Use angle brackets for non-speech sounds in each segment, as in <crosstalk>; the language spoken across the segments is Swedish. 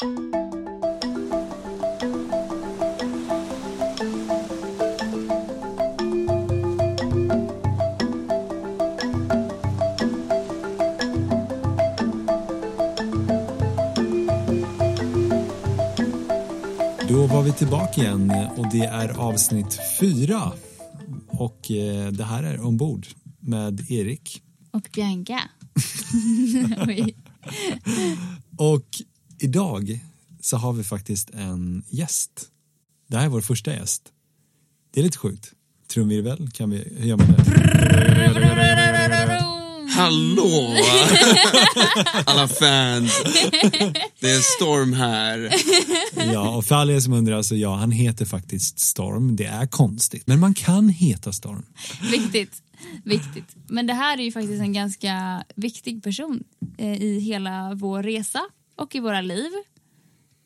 Då var vi tillbaka igen och det är avsnitt fyra. Och eh, det här är Ombord med Erik. Och Bianca. <laughs> <laughs> Och idag så har vi faktiskt en gäst. Det här är vår första gäst. Det är lite sjukt. Trumvirvel, kan vi, hur gör man det? Hallå! <laughs> Alla fans. Det är Storm här. Ja, och för alla er som undrar, så ja, han heter faktiskt Storm. Det är konstigt, men man kan heta Storm. Viktigt. Viktigt. Men det här är ju faktiskt en ganska viktig person eh, i hela vår resa och i våra liv.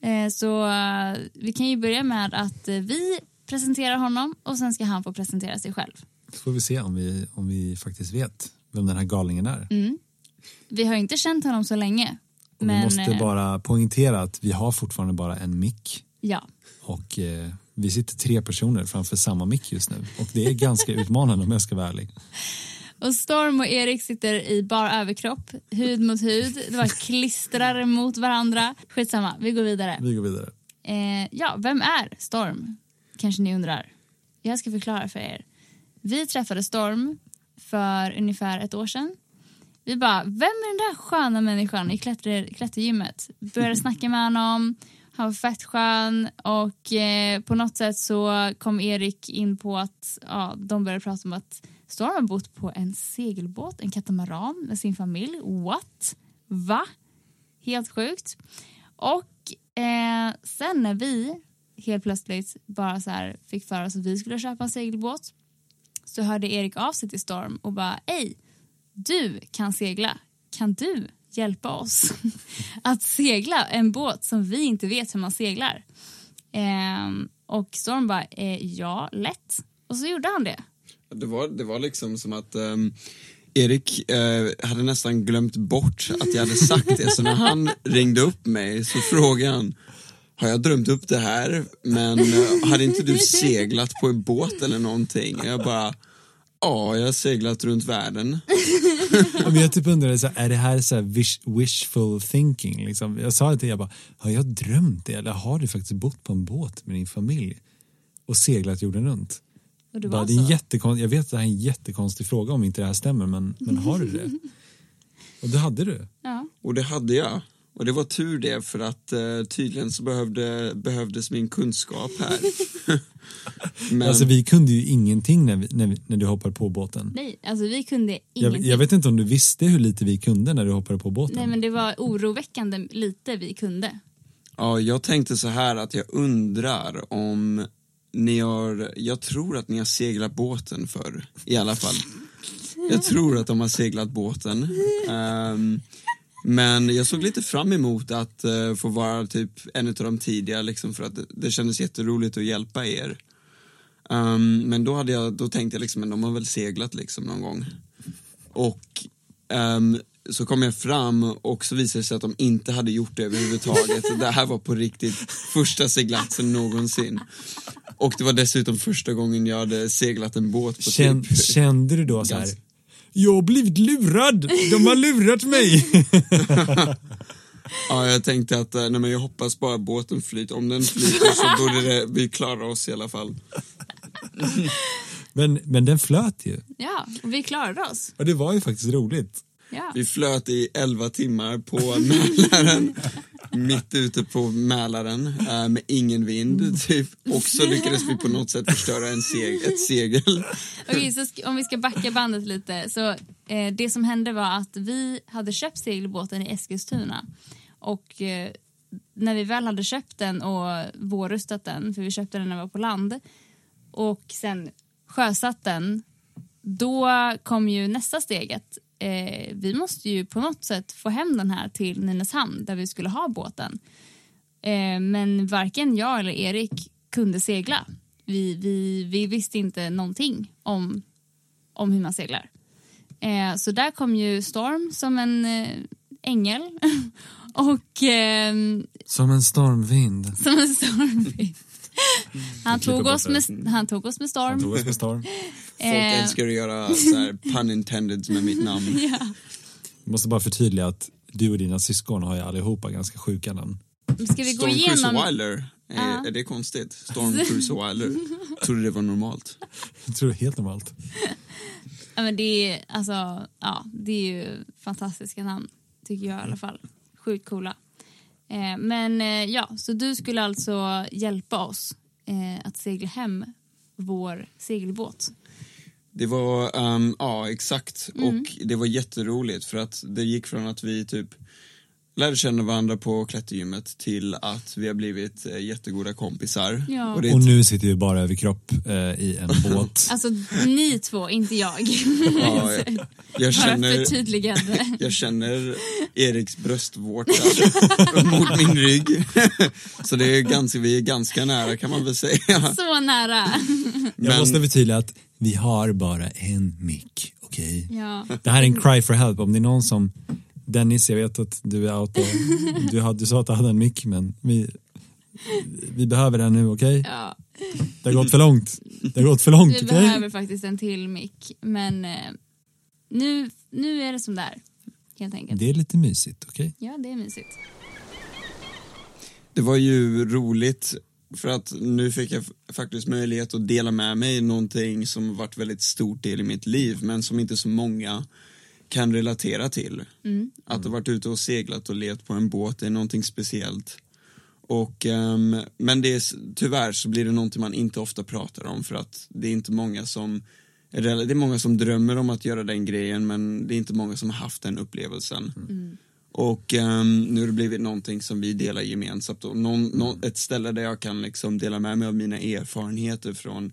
Eh, så eh, vi kan ju börja med att eh, vi presenterar honom och sen ska han få presentera sig själv. Så får vi se om vi, om vi faktiskt vet vem den här galningen är. Mm. Vi har inte känt honom så länge. Och men, vi måste bara poängtera att vi har fortfarande bara en mick. Ja. Och eh, vi sitter tre personer framför samma mick just nu. Och det är ganska <laughs> utmanande om jag ska vara ärlig. Och Storm och Erik sitter i bar överkropp, hud mot hud. Det var klistrar mot varandra. Skitsamma, vi går vidare. Vi går vidare. Eh, ja, vem är Storm? Kanske ni undrar. Jag ska förklara för er. Vi träffade Storm för ungefär ett år sedan. Vi bara, vem är den där sköna människan i klätter, klättergymmet? Började <laughs> snacka med honom, han var fett skön och eh, på något sätt så kom Erik in på att ja, de började prata om att Storm har bott på en segelbåt, en katamaran med sin familj. What? Va? Helt sjukt. Och eh, sen när vi helt plötsligt bara så här fick för oss att vi skulle köpa en segelbåt så hörde Erik av sig till Storm och bara Ej, du kan segla. Kan du hjälpa oss <laughs> att segla en båt som vi inte vet hur man seglar? Eh, och Storm bara eh, ja, lätt. Och så gjorde han det. Det var, det var liksom som att um, Erik eh, hade nästan glömt bort att jag hade sagt det, så när han ringde upp mig så frågade han har jag drömt upp det här, men eh, hade inte du seglat på en båt eller någonting? Och jag bara, ja, jag har seglat runt världen. Ja, men jag typ undrade, så här, är det här så här wish, wishful thinking? Liksom? Jag sa det till jag bara, har jag drömt det? Eller har du faktiskt bott på en båt med din familj och seglat jorden runt? Och det Bara, var det är en så. jättekon- jag vet att det här är en jättekonstig fråga om inte det här stämmer, men, men har du det? <laughs> Och det hade du. Ja. Och det hade jag. Och det var tur det, för att eh, tydligen så behövde, behövdes min kunskap här. <laughs> men, Alltså vi kunde ju ingenting när, vi, när, vi, när du hoppade på båten. Nej, alltså vi kunde Jag, ingenting. jag vet inte om du visste hur lite vi kunde när du hoppade på båten. Nej, men det var oroväckande lite vi kunde. Ja, jag tänkte så här att jag undrar om ni har, jag tror att ni har seglat båten förr, i alla fall. Jag tror att de har seglat båten. Um, men jag såg lite fram emot att uh, få vara typ en av de tidiga, liksom, för att det, det kändes jätteroligt att hjälpa er. Um, men då, hade jag, då tänkte jag liksom, men de har väl seglat liksom någon gång. Och um, så kom jag fram och så visade det sig att de inte hade gjort det överhuvudtaget. Det här var på riktigt första seglatsen någonsin. Och det var dessutom första gången jag hade seglat en båt på Känn, typ... kände du då så här, jag har blivit lurad, de har lurat mig. <laughs> Ja, jag tänkte att eh, nej, men jag hoppas bara båten flyter. Om den flyter så borde det, vi klara oss i alla fall. men, men den flöt ju. Ja, och vi klarade oss. Och det var ju faktiskt roligt. Ja. Vi flöt i 11 timmar på <laughs> Mälaren, mitt ute på Mälaren eh, med ingen vind typ. Och så lyckades vi på något sätt förstöra en seg ett <laughs> segel. Okej, så om vi ska backa bandet lite. Så, eh, det som hände var att vi hade köpt segelbåten i Eskilstuna. Och eh, när vi väl hade köpt den och vårrustat den, för vi köpte den när vi var på land, och sen sjösatt den, då kom ju nästa steget. Eh, vi måste ju på något sätt få hem den här till Nynäshamn där vi skulle ha båten. Eh, men varken jag eller Erik kunde segla. Vi, vi, vi visste inte någonting om, om hur man seglar. Eh, så där kom ju Storm som en, eh, ängel. <laughs> och ehm, Som en stormvind. som en stormvind. Han klipper tog, oss med, han tog oss med Han tog storm. oss med storm. <laughs> Folk Eh. älskar att göra så här pun intended med mitt namn. <laughs> Ja. Jag måste bara förtydliga att du och dina syskon har ju allihopa ganska sjuka namn. Ska vi gå Storm Cruise igenom? Wilder, är, är det konstigt? Storm Cruise Wilder, <laughs> trodde det var normalt. Jag tror det är helt normalt. Ja, men det, är, alltså, ja, det är ju fantastiska namn, tycker jag i alla fall. Sjukt coola. Eh, men eh, ja, så du skulle alltså hjälpa oss eh, att segla hem vår segelbåt. Det var, ehm, ja exakt, Mm. och det var jätteroligt för att det gick från att vi typ lärde känna varandra på klättergymmet till att vi har blivit eh, jättegoda kompisar. Ja. Och Och nu sitter vi bara över kropp eh, i en <laughs> båt. Alltså ni två, inte jag. Ja, <laughs> jag, jag, Bara känner, förtydligande. <laughs> jag känner Eriks bröstvårta mot min rygg. Så det är ganska, vi är ganska nära kan man väl säga. Så nära. Jag Men- måste förtydliga att vi har bara en mick, okej? Ja. Det här är en cry for help. Om det är någon som Dennis, jag vet att du är out du, hade, du sa att du hade en mick men vi, vi behöver den nu, okej? ja. Det har gått för långt. Det har gått för långt, Vi okej? behöver faktiskt en till mick. Men eh, nu, nu är det som där. Helt enkelt. Det är lite mysigt, okej? Ja, det är mysigt. Det var ju roligt för att nu fick jag faktiskt möjlighet att dela med mig någonting som varit väldigt stort del i mitt liv men som inte så många kan relatera till. Att ha varit ute och seglat och levt på en båt är någonting speciellt. Och, ehm, men det är, tyvärr så blir det någonting man inte ofta pratar om för att det är inte många som det är många som drömmer om att göra den grejen men det är inte många som har haft den upplevelsen. Och ehm, nu har det blivit någonting som vi delar gemensamt och någon, någon, ett ställe där jag kan liksom dela med mig av mina erfarenheter från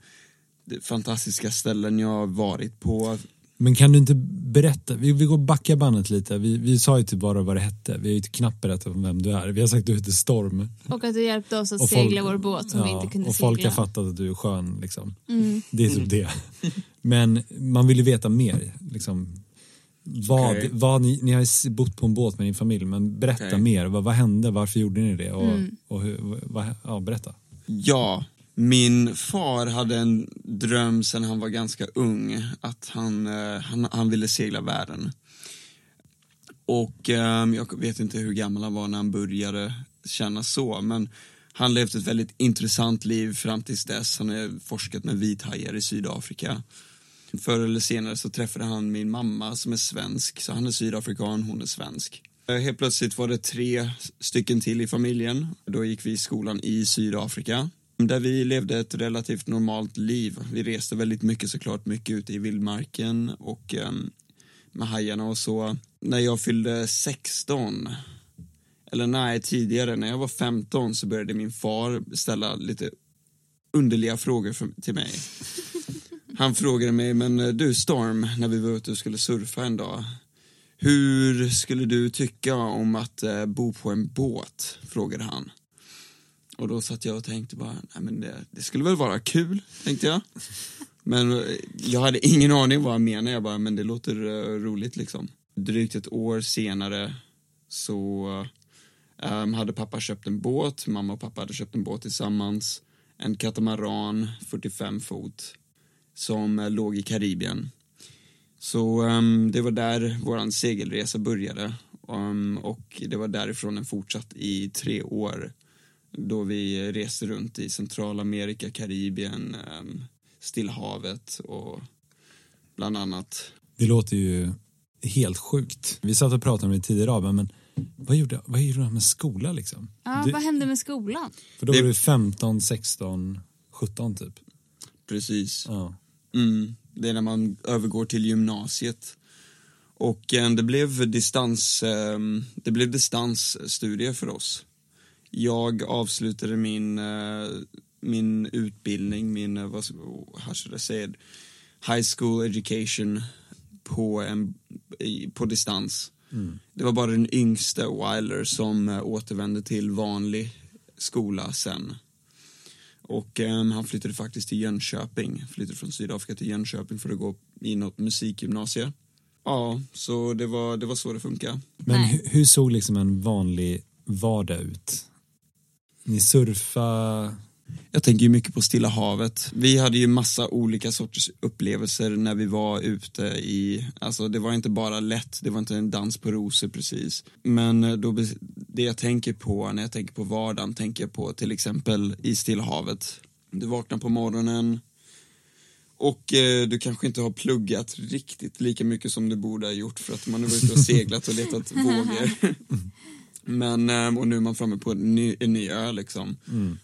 fantastiska ställen jag har varit på. Men kan du inte berätta, vi, vi går backa bandet lite. Vi, vi sa ju typ bara vad det hette. Vi har ju knappt berättat om vem du är. Vi har sagt att du heter Storm. Och att du hjälpte oss att Och segla folk- vår båt som vi Ja, inte kunde och segla. folk har fattat att du är skön liksom. Mm. Det är typ det. Men man vill ju veta mer. Liksom. Vad, Okej. vad ni, ni har bott på en båt med din familj, men berätta Okej. mer. Vad, vad hände? Varför gjorde ni det? Och, Mm. och hur, vad, ja, berätta. Ja, min far hade en dröm sen han var ganska ung att han, eh, han, han ville segla världen. Och ehm, jag vet inte hur gammal han var när han började känna så, men han levt ett väldigt intressant liv fram tills dess. Han har forskat med vithajar i Sydafrika. Förr eller senare så träffade han min mamma som är svensk, så han är sydafrikan, hon är svensk. Eh, helt plötsligt var det tre stycken till i familjen. Då gick vi i skolan i Sydafrika. Där vi levde ett relativt normalt liv. Vi reste väldigt mycket såklart, mycket ute i vildmarken och ehm, med hajarna och så. När jag fyllde 16, eller nej tidigare, när jag var 15 så började min far ställa lite underliga frågor för, till mig. <laughs> Han frågade mig, men eh, du Storm, när vi var ute och skulle surfa en dag. Hur skulle du tycka om att eh, bo på en båt? Frågade han. Och då satt jag och tänkte bara, nej men det, det skulle väl vara kul, tänkte jag. Men eh, jag hade ingen aning vad han menade, jag bara, men det låter eh, roligt liksom. Drygt ett år senare så um, hade pappa köpt en båt, mamma och pappa hade köpt en båt tillsammans. En katamaran, 45 fot, som eh, låg i Karibien. Så um, det var där vår segelresa började. um, och det var därifrån den fortsatt i tre år. Då vi reste runt i Centralamerika, Karibien, um, Stillhavet och bland annat. Det låter ju helt sjukt. Vi satt och pratade om det tidigare av, men vad gjorde, vad gjorde han med skola liksom? Ja, Du- vad hände med skolan? För då Det- var du 15, 16, 17 typ. Precis. Ja. Mm, det är när man övergår till gymnasiet. Och eh, det blev distans, eh, det blev distansstudier för oss. Jag avslutade min, eh, min utbildning, min, eh, vad ska- say it? high school education på, en, på distans. Det var bara den yngste Wilder som eh, återvände till vanlig skola sen. Och ehm, han flyttade faktiskt till Jönköping, flyttade från Sydafrika till Jönköping för att gå i något musikgymnasie. Ja, så det var, det var så det funkar. Men hur såg liksom en vanlig vardag ut? Ni surfa Jag tänker ju mycket på Stilla havet. Vi hade ju massa olika sorters upplevelser när vi var ute i, alltså det var inte bara lätt, det var inte en dans på rosor precis. Men då, det jag tänker på när jag tänker på vardagen tänker jag på till exempel i Stilla havet. Du vaknar på morgonen och eh, du kanske inte har pluggat riktigt lika mycket som du borde ha gjort för att man har varit ute och seglat och letat <laughs> vågor. Men, eh, och nu är man framme på en ny, en ny ö liksom.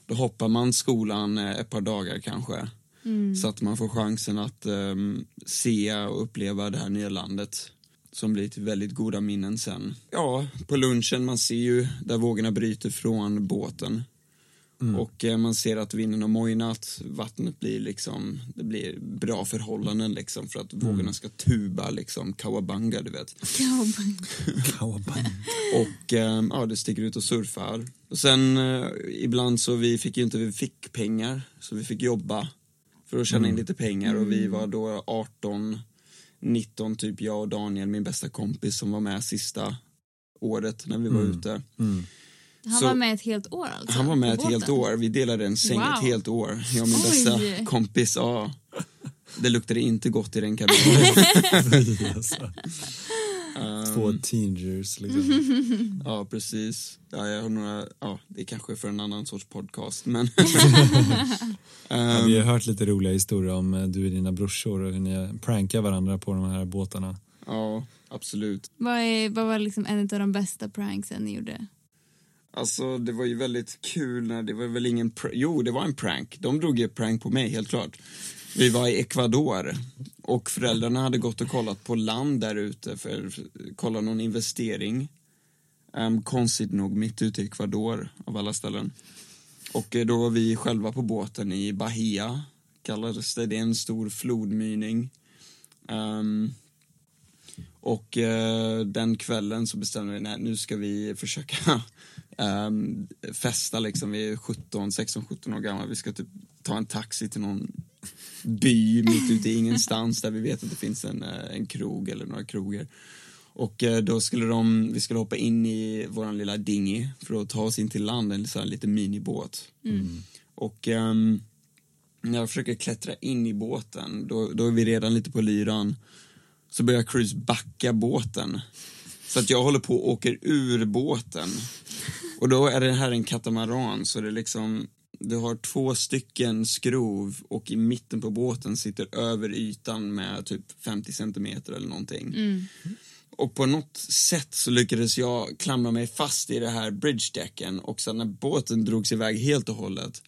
Då hoppar man skolan eh, ett par dagar kanske. Så att man får chansen att ehm, se och uppleva det här nya landet. Som blir till väldigt goda minnen sen. Ja, på lunchen man ser ju där vågorna bryter från båten. Och eh, man ser att vinden har mojnat, vattnet blir liksom, det blir bra förhållanden liksom för att vågorna ska tuba liksom, kawabanga du vet. Kawabang. <laughs> Och eh, ja, det sticker ut och surfar. Och sen eh, ibland så vi fick ju inte, vi fick pengar, så vi fick jobba för att tjäna in lite pengar och vi var då 18, 19 typ jag och Daniel, min bästa kompis som var med sista året när vi var ute. Han Så- var med ett helt år alltså? Han var med ett helt år, vi delade en säng Wow. ett helt år, jag och min Oj. bästa kompis. Ja. Det luktade inte gott i den kabinen. <laughs> alltså. Två teenagers liksom. <laughs> Ja, precis. Ja, jag har några, ja, det är kanske för en annan sorts podcast, men... <laughs> Ja, vi har hört lite roliga historier om eh, du och dina brorsor och hur ni prankar varandra på de här båtarna. ja, absolut. Vad, är, vad var liksom en av de bästa pranksen ni gjorde? Alltså, det var ju väldigt kul när det var väl ingen... Pr- jo, det var en prank. De drog ju prank på mig, helt klart. Vi var i Ecuador och föräldrarna hade gått och kollat på land där ute för att kolla någon investering. Um, konstigt nog mitt ute i Ecuador, av alla ställen. Och eh, då var vi själva på båten i Bahia, kallades det. Det är en stor flodmynning. Um, ehm, och eh, den kvällen så bestämde vi, nej nu ska vi försöka <laughs> ehm, festa liksom. Vi är 17, 16, 17 år gamla. Vi ska typ ta en taxi till någon by mitt ute i ingenstans där vi vet att det finns en, eh, en krog eller några krogar. Och eh, då skulle de, vi skulle hoppa in i våran lilla dinghy för att ta oss in till land, en sån här liten minibåt. Och ehm, när jag försöker klättra in i båten, då, då är vi redan lite på lyran. Så börjar Cruise backa båten. Så att jag håller på och åker ur båten. Och då är det här en katamaran, så det är liksom du har två stycken skrov och i mitten på båten sitter över ytan med typ 50 centimeter eller någonting. Och på något sätt så lyckades jag klamra mig fast i det här bridgedecken och sen när båten drogs iväg helt och hållet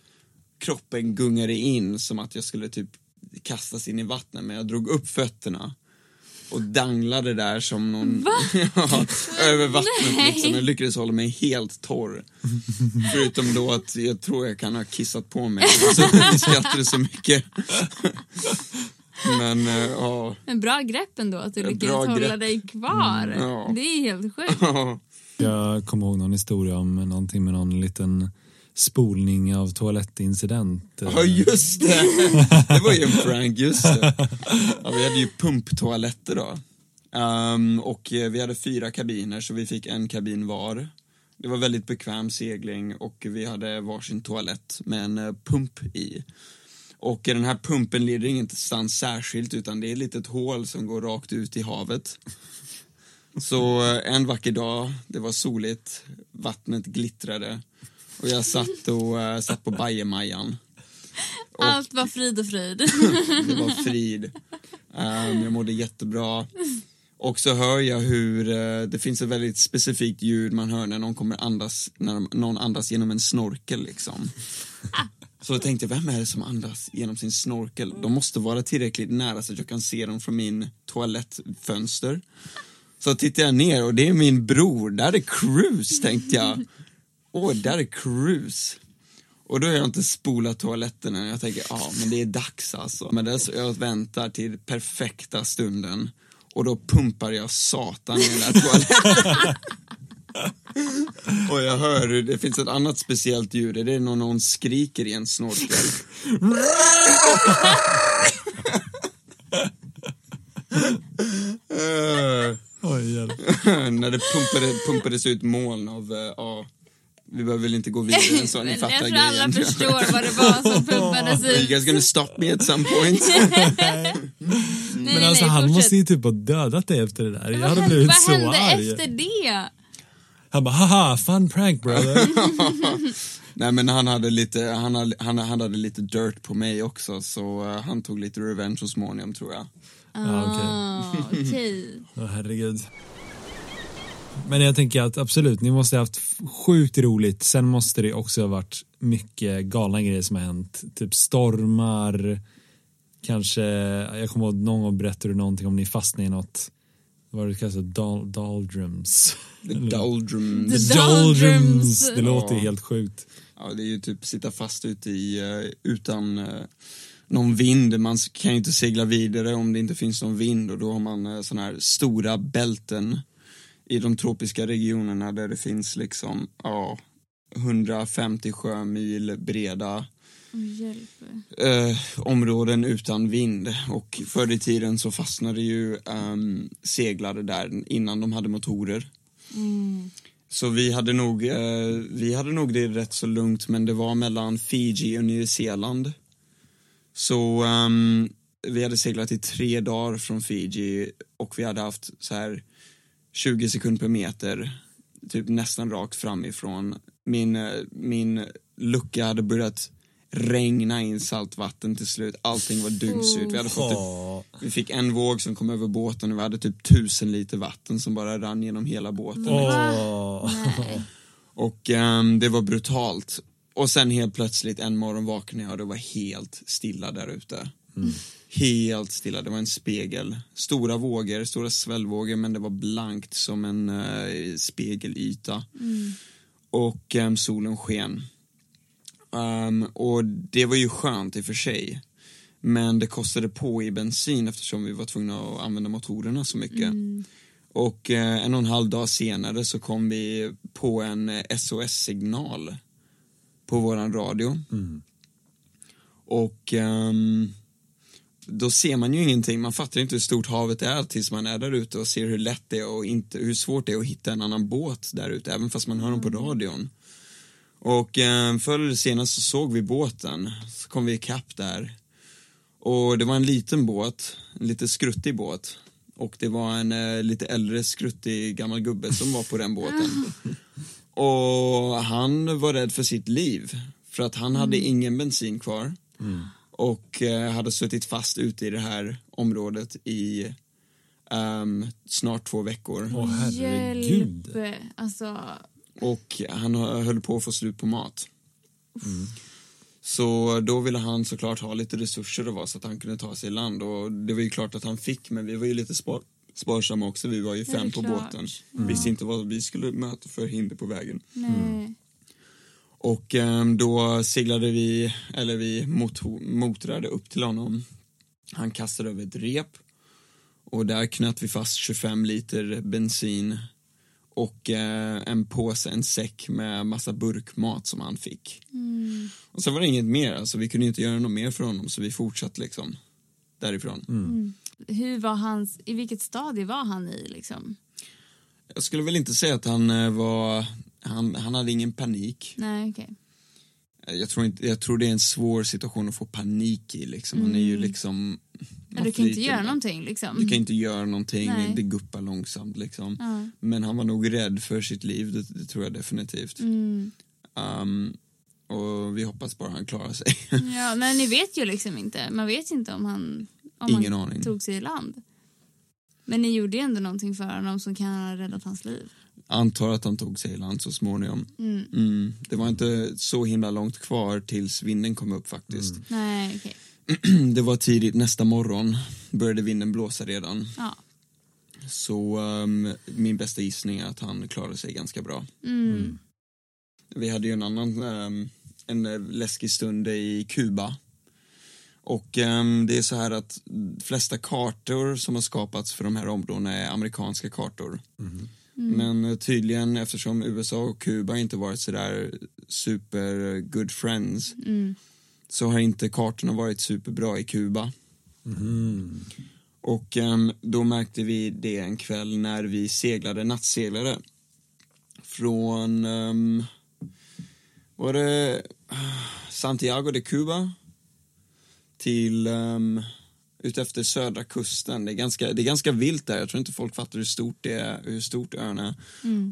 kroppen gungade in som att jag skulle typ kastas in i vattnet men jag drog upp fötterna och danglade där som någon <laughs> ja, över vattnet liksom. Jag lyckades hålla mig helt torr. Förutom då att jag tror jag kan ha kissat på mig. <laughs> Alltså, vi skrattade så mycket. Men eh, ja, En bra grepp ändå att du lyckades hålla grepp. dig kvar. ja. Det är helt sjukt. Jag kommer ihåg någon historia om någonting med någon liten spolning av toalettincident. Eh. Ja just det! Det var ju en prank, just det. Ja, vi hade ju pumptoaletter då. Um, och eh, vi hade fyra kabiner så vi fick en kabin var. Det var väldigt bekväm segling och vi hade varsin toalett med en eh, pump i. Och den här pumpen leder ingenstans särskilt utan det är ett litet hål som går rakt ut i havet. Så en vacker dag, det var soligt, vattnet glittrade och jag satt och uh, satt på bajamajan. Och Allt var frid och fröjd. <laughs> det var frid. Ehm, jag mådde jättebra. Och så hör jag hur eh, det finns ett väldigt specifikt ljud man hör när någon kommer andas, när de- någon andas genom en snorkel liksom. Så jag tänkte, vem är det som andas genom sin snorkel? De måste vara tillräckligt nära så att jag kan se dem från min toalettfönster. Så tittar jag ner och det är min bror, där är Cruise tänkte jag. Åh, där är Cruise. Och då har jag inte spolat toaletten än. Jag tänker, ja men det är dags alltså. Men det så jag väntar till perfekta stunden. Och då pumpar jag satan i den där toaletten. <laughs> Och jag hör hur det finns ett annat speciellt ljud. Det är när någon skriker i en snorkel. <laughs> Eh, <laughs> när det pumpade, pumpades ut moln av, ja, vi behöver väl inte gå vidare än så, ni <laughs> Jag fattar tror alla grejen. förstår vad det var som <laughs> pumpades Are you ut. guys gonna stop me at some point? <laughs> Nej, Men alltså han fortsätt. måste ju typ ha dödat dig efter det där. Jag Vad hade hände, blivit vad så hände arg. efter det? Han bara haha, fun prank brother. Nej men han hade lite, han hade, han, han hade lite dirt på mig också så eh, han tog lite revenge så småningom tror jag. ja, okej. Ah, okej. Åh, herregud. Men jag tänker att absolut, ni måste ha haft sjukt roligt. Sen måste det också ha varit mycket galna grejer som har hänt. Typ stormar, kanske, jag kommer ihåg någon gång berättade du någonting om ni fastnade i något, vad det kallas, dol, doldrums. The doldrum. The doldrums. Det låter ju Ja. helt sjukt. Ja, det är ju typ sitta fast ute i, eh, utan eh, någon vind. Man kan ju inte segla vidare om det inte finns någon vind och då har man uh, sådana här stora bälten i de tropiska regionerna där det finns liksom, ja, 150 sjömil breda eh, områden utan vind och förr i tiden så fastnade ju um, seglare där innan de hade motorer. Mm. Så vi hade, nog, eh, vi hade nog det rätt så lugnt men det var mellan Fiji och Nya Zeeland. Så ehm, vi hade seglat i tre dagar från Fiji och vi hade haft så här 20 sekunder per meter typ nästan rakt framifrån. Min, eh, min lucka hade börjat regna in saltvatten till slut. Allting var dyngsurt. Vi hade fått typ vi fick en våg som kom över båten och vi hade typ tusen liter vatten som bara rann genom hela båten. Nej. <laughs> Och ehm, det var brutalt. Och sen helt plötsligt en morgon vaknade jag och det var helt stilla där ute. Helt stilla, det var en spegel. Stora vågor, stora svällvågor men det var blankt som en eh, spegelyta. Och ehm, solen sken. Ehm, och det var ju skönt i och för sig. Men det kostade på i bensin eftersom vi var tvungna att använda motorerna så mycket. Och eh, en och en halv dag senare så kom vi på en eh, SOS-signal på våran radio. Och ehm, då ser man ju ingenting, man fattar inte hur stort havet är tills man är där ute och ser hur lätt det är och inte, hur svårt det är att hitta en annan båt där ute, även fast man hör dem på radion. Och eh, förr eller senare så såg vi båten, så kom vi ikapp där. Och det var en liten båt, en lite skruttig båt. Och det var en eh, lite äldre skruttig gammal gubbe som var på den båten. <laughs> Och han var rädd för sitt liv. För att han hade ingen bensin kvar. Och eh, hade suttit fast ute i det här området i ehm, snart två veckor. Åh herregud. Hjälp. Alltså, Och han höll på att få slut på mat. Så då ville han såklart ha lite resurser och vara så att han kunde ta sig i land. Och det var ju klart att han fick, men vi var ju lite spar sparsamma också. Vi var ju det fem på klart. båten. Visste inte vad vi skulle möta för hinder på vägen. nej. Och ehm, då seglade vi, eller vi motrade upp till honom. Han kastade över ett rep. Och där knöt vi fast 25 liter bensin och eh, en påse, en säck med massa burkmat som han fick. Mm. Och sen var det inget mer, alltså vi kunde inte göra något mer för honom så vi fortsatte liksom därifrån. Hur var hans, i vilket stadie var han i liksom? Jag skulle väl inte säga att han eh, var, han, han hade ingen panik. Nej, okej. Jag tror, inte, jag tror det är en svår situation att få panik i liksom. Han är ju liksom... Men man du kan inte göra där. någonting liksom. Du kan inte göra någonting, Nej. det guppar långsamt liksom. Ja. Men han var nog rädd för sitt liv, det, det tror jag definitivt. Mm. Um, och vi hoppas bara han klarar sig. <laughs> Ja, men ni vet ju liksom inte. Man vet inte om han, om Ingen han aning. tog sig i land. Men ni gjorde ju ändå någonting för honom som kan ha räddat hans liv. Antar att han tog sig i land så småningom. Mm. Mm. Det var inte så himla långt kvar tills vinden kom upp faktiskt. Nej, okej. <clears throat> Det var tidigt nästa morgon, började vinden blåsa redan. Ja. Så um, min bästa gissning är att han klarade sig ganska bra. Mm. Vi hade ju en annan um, en läskig stund i Kuba. Och um, det är så här att de flesta kartor som har skapats för de här områdena är amerikanska kartor. Men eh, tydligen eftersom USA och Kuba inte varit sådär super good friends Mm. så har inte kartorna varit superbra i Kuba. Mhm. Och ehm, då märkte vi det en kväll när vi seglade, nattseglade. Från, um, var det ah, Santiago de Cuba till um, utefter södra kusten. Det är, ganska, det är ganska vilt där, jag tror inte folk fattar hur stort det är, hur stort ön är.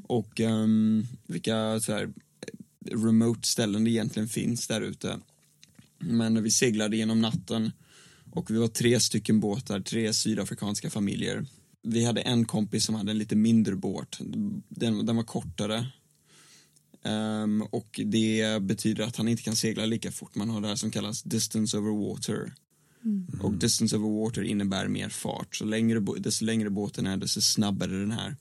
Och um, vilka så här, remote ställen det egentligen finns där ute. Men vi seglade genom natten och vi var tre stycken båtar, tre sydafrikanska familjer. Vi hade en kompis som hade en lite mindre båt. Den, den var kortare. Ehm, och det betyder att han inte kan segla lika fort. Man har det här som kallas distance over water. Och distance over water innebär mer fart. Så längre, desto längre båten är, desto snabbare den här.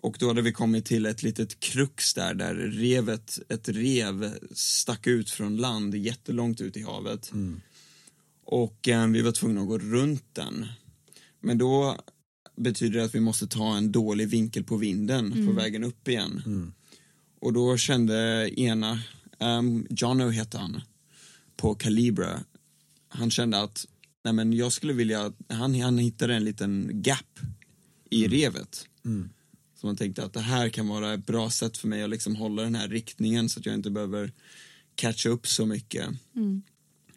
Och då hade vi kommit till ett litet krux där, där revet, ett rev stack ut från land jättelångt ut i havet. Och eh, vi var tvungna att gå runt den. Men då betyder det att vi måste ta en dålig vinkel på vinden på vägen upp igen. Och då kände ena, um, Jono hette han, på Calibra, han kände att nej men jag skulle vilja, han, han hittade en liten gap i revet. Så man tänkte att det här kan vara ett bra sätt för mig att liksom hålla den här riktningen så att jag inte behöver catcha upp så mycket.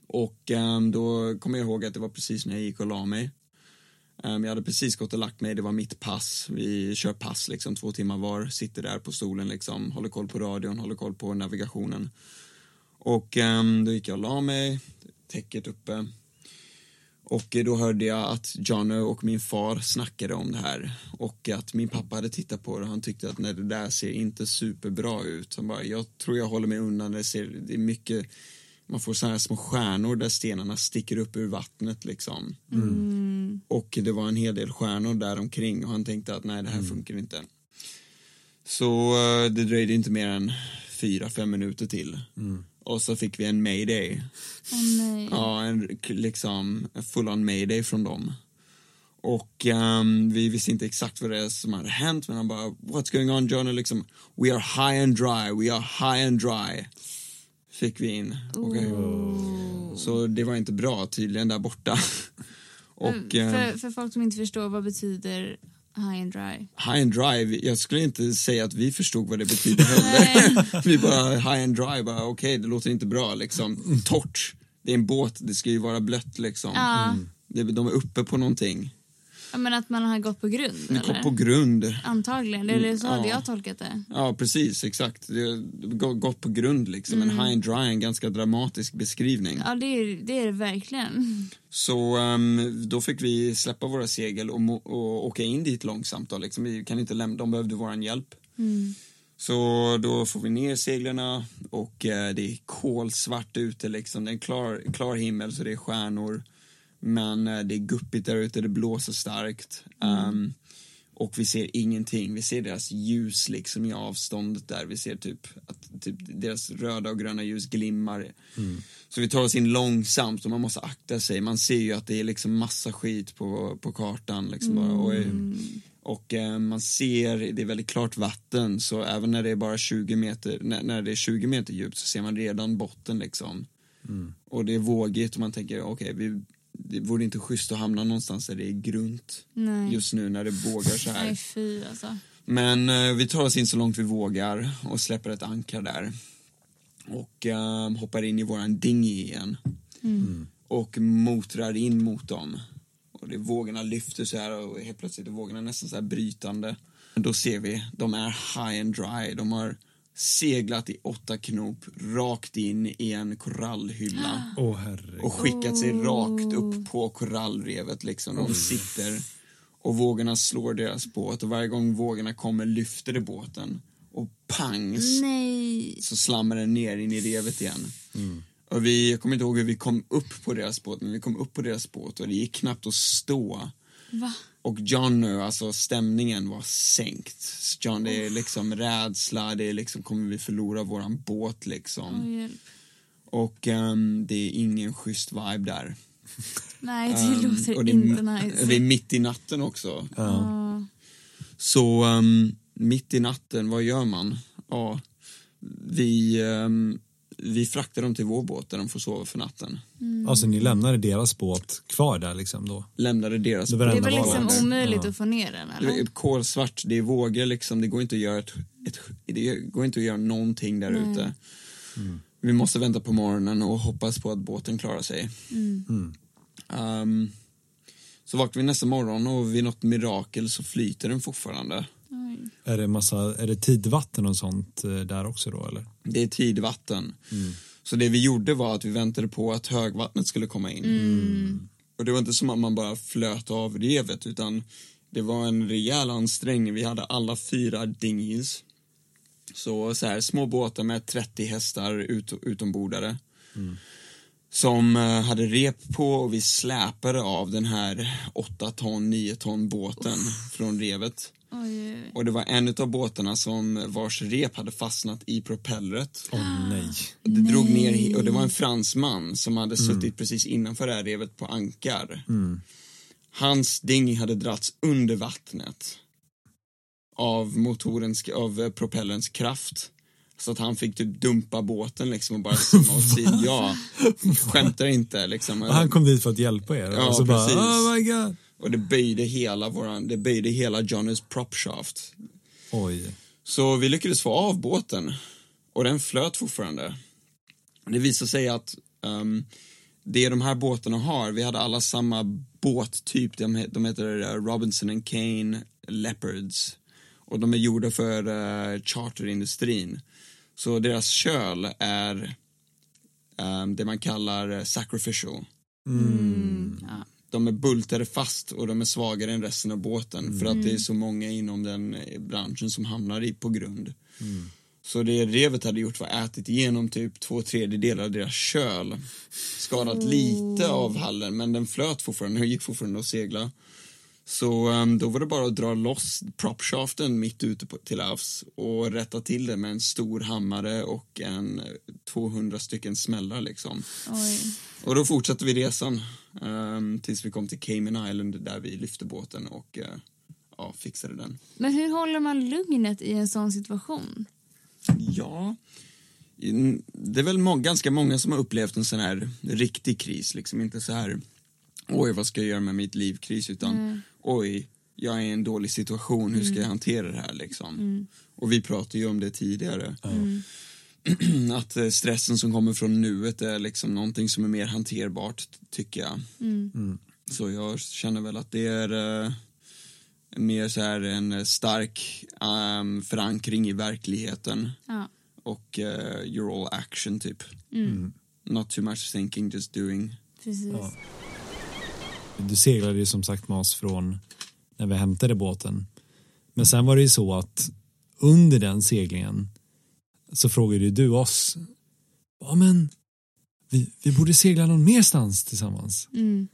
Och ehm, då kommer jag ihåg att det var precis när jag gick och la mig. Ehm, jag hade precis gått och lagt mig, det var mitt pass. Vi kör pass liksom två timmar var, sitter där på stolen liksom, håller koll på radion, håller koll på navigationen. Och ehm, då gick jag och la mig, täcket uppe. Och då hörde jag att Jono och min far snackade om det här och att min pappa hade tittat på det och han tyckte att nej, det där ser inte superbra ut. Han bara, jag tror jag håller mig undan, det, ser, det är mycket, man får sådana här små stjärnor där stenarna sticker upp ur vattnet liksom. Och det var en hel del stjärnor där omkring och han tänkte att nej, det här funkar inte. Så eh, det dröjde inte mer än fyra, fem minuter till. Och så fick vi en mayday. Nej. Ja, en, liksom en full on mayday från dem. Och ehm, vi visste inte exakt vad det är som hade hänt men han bara What's going on John? Och liksom We are high and dry, we are high and dry. Fick vi in. Okej. Så det var inte bra tydligen där borta. <laughs> Och ehm, för, för folk som inte förstår, vad betyder high and dry? high and dry, jag skulle inte säga att vi förstod vad det betyder <laughs> heller. vi bara high and dry, bara okej det låter inte bra liksom. Torrt, det är en båt, det ska ju vara blött liksom. Ja. Det, de är uppe på någonting. Ja, men att man har gått på grund, kom eller? på grund. Antagligen, eller så hade ja. jag tolkat det. Ja, precis, exakt. Gått på grund liksom. En high and dry en ganska dramatisk beskrivning. Ja, det är det, är det verkligen. Så ehm, då fick vi släppa våra segel och, och åka in dit långsamt. Då, liksom. Vi kan inte lämna, de behövde vår hjälp. Så då får vi ner seglarna och eh, det är kolsvart ute. Liksom. Det är en klar, klar himmel så det är stjärnor. Men eh, det är guppigt där ute, det blåser starkt. Ehm, och vi ser ingenting. Vi ser deras ljus liksom i avståndet där. Vi ser typ att typ, deras röda och gröna ljus glimmar. Så vi tar oss in långsamt och man måste akta sig. Man ser ju att det är liksom massa skit på, på kartan. Liksom bara, oj. Och eh, man ser, det är väldigt klart vatten så även när det är bara 20 meter, när, när det är 20 meter djupt så ser man redan botten liksom. Och det är vågigt och man tänker okej, vi det vore inte schysst att hamna någonstans där det är grunt Nej. just nu när det vågar så här. Nej, fy alltså. Men eh, vi tar oss in så långt vi vågar och släpper ett ankar där. Och eh, hoppar in i våran dinghy igen. Och motrar in mot dem. Och det, vågorna lyfter så här och helt plötsligt är vågorna nästan så här brytande. Då ser vi, de är high and dry. De har seglat i åtta knop rakt in i en korallhylla <gasps> herregud. och skickat sig rakt upp på korallrevet liksom. De sitter och vågorna slår deras båt och varje gång vågorna kommer lyfter det båten och pang Nej. så slammar den ner in i revet igen. Och vi, jag kommer inte ihåg hur vi kom upp på deras båt, men vi kom upp på deras båt och det gick knappt att stå. Va? Och John nu, alltså stämningen var sänkt. John, det är liksom rädsla, det är liksom, kommer vi förlora våran båt liksom? Hjälp. Och ehm, det är ingen schysst vibe där. Nej, det Ehm, låter det, inte nice. det är mitt i natten också. Ja. Så ehm, mitt i natten, vad gör man? Ja, vi ehm, vi fraktar dem till vår båt där de får sova för natten. Alltså ni lämnade deras båt kvar där liksom då? Lämnade deras Det var Det väl liksom omöjligt Ja. att få ner den Det eller? är kolsvart, det är vågor liksom, det går inte att göra ett, ett det går inte att göra någonting där Nej. ute. Vi måste vänta på morgonen och hoppas på att båten klarar sig. Mm. Ehm, så vaknar vi nästa morgon och vid något mirakel så flyter den fortfarande. Oj. Är det, massa, är det tidvatten och sånt eh, där också då eller? Det är tidvatten. Så det vi gjorde var att vi väntade på att högvattnet skulle komma in. Mm. Och det var inte som att man bara flöt av revet utan det var en rejäl ansträngning. Vi hade alla fyra dinghies. Så, så här, små båtar med 30 hästar ut, utombordare. Som eh, hade rep på och vi släpade av den här 8 ton, 9 ton båten från revet. Oj. Och det var en av båtarna som vars rep hade fastnat i propellret. Åh nej. Och det drog ner och det var en fransman som hade suttit precis innanför det här revet på ankar. Hans dinghy hade dragits under vattnet av motorens, av eh, propellerns kraft. Så att han fick typ dumpa båten liksom och bara <laughs> simma åt sidan. Ja, skämtar inte liksom. Och han kom dit för att hjälpa er Ja, och så bara precis. oh my god. Och det böjde hela våran, det böjde hela Johnnys propshaft. Oj. Så vi lyckades få av båten och den flöt fortfarande. Det visade sig att um, det de här båtarna har, vi hade alla samma båttyp, de, de heter eh, Robinson and Kane Leopards och de är gjorda för uh, charterindustrin. Så deras köl är um, det man kallar eh, sacrificial. Mm. Ja. De är bultade fast och de är svagare än resten av båten för att det är så många inom den eh, branschen som hamnar i på grund. Så det revet hade gjort var ätit igenom typ två tredjedelar av deras köl. Skadat lite av hallen men den flöt fortfarande och gick fortfarande att segla. Så um, då var det bara att dra loss propshaften mitt ute på, till havs och rätta till det med en stor hammare och en eh, 200 stycken smällar liksom. Oj. Och då fortsatte vi resan ehm, tills vi kom till Cayman Island där vi lyfte båten och eh, ja, fixade den. Men hur håller man lugnet i en sån situation? Ja, det är väl må- ganska många som har upplevt en sån här riktig kris, liksom inte så här oj vad ska jag göra med mitt liv-kris utan oj, jag är i en dålig situation, hur ska jag hantera det här liksom? Och vi pratade ju om det tidigare. <clears throat> Att eh, stressen som kommer från nuet är liksom någonting som är mer hanterbart, tycker jag. Så jag känner väl att det är eh, mer så här en stark ehm, förankring i verkligheten Ja. och eh, you're all action typ. Mm. Not too much thinking, just doing. Precis. Ja. Du seglade ju som sagt med oss från när vi hämtade båten. Men sen var det ju så att under den seglingen så frågade ju du oss ja men vi, vi borde segla någon merstans tillsammans. Mm.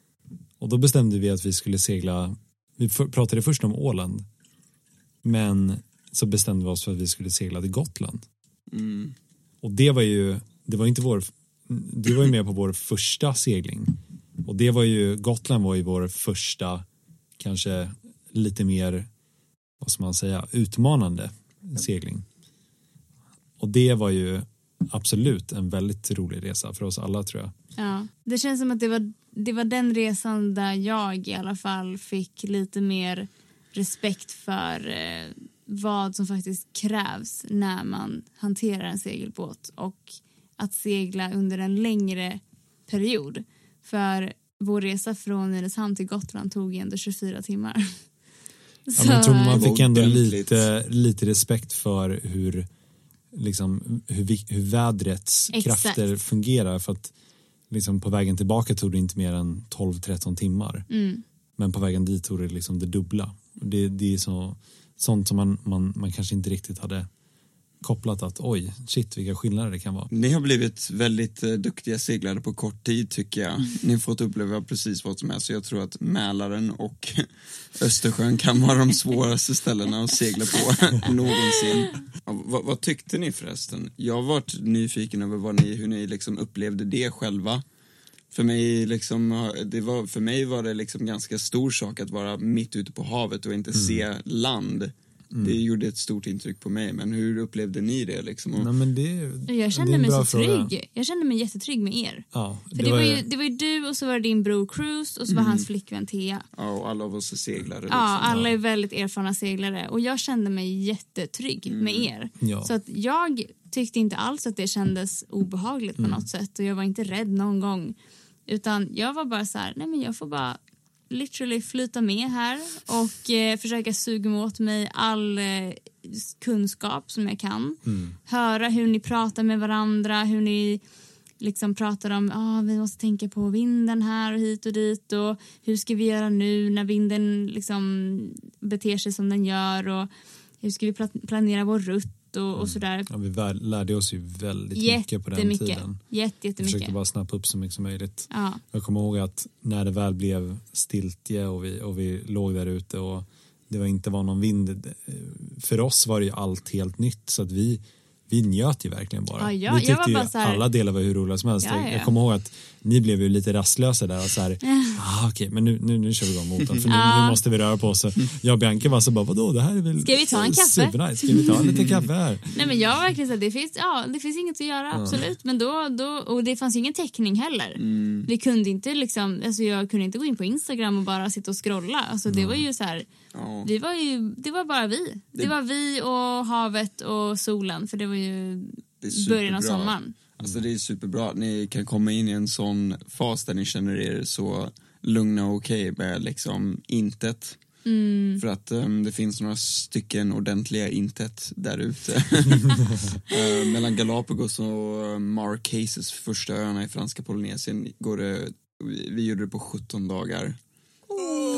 Och då bestämde vi att vi skulle segla, vi pratade först om Åland men så bestämde vi oss för att vi skulle segla till Gotland. Mm. Och det var ju, det var inte vår, du var ju med på vår första segling. Och det var ju, Gotland var ju vår första, kanske lite mer, vad ska man säga, utmanande segling. Och det var ju absolut en väldigt rolig resa för oss alla tror jag. Ja. Det känns som att det var, det var den resan där jag i alla fall fick lite mer respekt för eh, vad som faktiskt krävs när man hanterar en segelbåt och att segla under en längre period. För vår resa från Nynäshamn till Gotland tog ju ändå 24 timmar. Ja, men jag tror man fick ändå lite, lite respekt för hur, liksom, hur, hur vädrets Exakt. krafter fungerar. För att liksom, på vägen tillbaka tog det inte mer än 12-13 timmar. Mm. Men på vägen dit tog det liksom det dubbla. Det, det är så, sånt som man, man, man kanske inte riktigt hade kopplat att oj, shit vilka skillnader det kan vara. Ni har blivit väldigt eh, duktiga seglare på kort tid tycker jag. Ni har fått uppleva precis vad som helst. Så jag tror att Mälaren och <laughs> Östersjön kan vara de svåraste ställena att segla på <laughs> någonsin. Ja, vad, vad tyckte ni förresten? Jag har varit nyfiken över vad ni, hur ni liksom upplevde det själva. För mig, liksom, det var, för mig var det liksom ganska stor sak att vara mitt ute på havet och inte se land Det gjorde ett stort intryck på mig, men hur upplevde ni det liksom? Och, Nej, men det, Jag det är kände en mig så fråga. trygg. Jag kände mig jättetrygg med er. Ja, För det, var ju, det var ju du och så var det din bror Cruz och så var hans flickvän Thea. ja, och alla av oss är seglare. Liksom. Ja, alla är väldigt erfarna seglare och jag kände mig jättetrygg med er. Ja. Så att jag tyckte inte alls att det kändes obehagligt på något sätt och jag var inte rädd någon gång. Utan jag var bara så här, nej men jag får bara literally flyta med här och eh, försöka suga åt mig all eh, kunskap som jag kan. Höra hur ni pratar med varandra, hur ni liksom pratar om ah, vi måste tänka på vinden här och hit och dit och hur ska vi göra nu när vinden liksom beter sig som den gör och hur ska vi pla- planera vår rutt och, och sådär. Ja, vi lärde oss ju väldigt mycket på den Jättemycket. tiden. Jätte, Vi försökte jättemycket. bara snappa upp så mycket som möjligt. Ja. Jag kommer ihåg att när det väl blev stiltje och vi, och vi låg där ute och det var inte var någon vind. För oss var det ju allt helt nytt så att vi, vi njöt ju verkligen bara. Ja, jag- vi tyckte bara här- alla delar var hur roliga som helst. Ja, ja, ja. Jag kommer ihåg att ni blev ju lite rastlösa där och så här, ah, okej men nu, nu, nu kör vi igång motorn för nu, nu måste vi röra på oss. Jag och Bianca var så bara, vadå det här är väl Ska vi ta en kaffe? Supernice, ska vi ta lite kaffe här? <laughs> Nej men jag var verkligen så här, det finns, ja, det finns inget att göra absolut men då, då och det fanns ju ingen täckning heller. Vi kunde inte liksom, alltså jag kunde inte gå in på Instagram och bara sitta och scrolla. Alltså det var ju så här, Ja. vi var ju, det var bara vi. Det var vi och havet och solen för det var ju Det början av sommaren. Alltså det är superbra att ni kan komma in i en sån fas där ni känner er så lugna och okej med liksom intet. Mm. För att um, det finns några stycken ordentliga intet där ute. <laughs> Eh, mellan Galapagos och Marquesas första öarna i franska Polynesien går det, vi gjorde det på 17 dagar.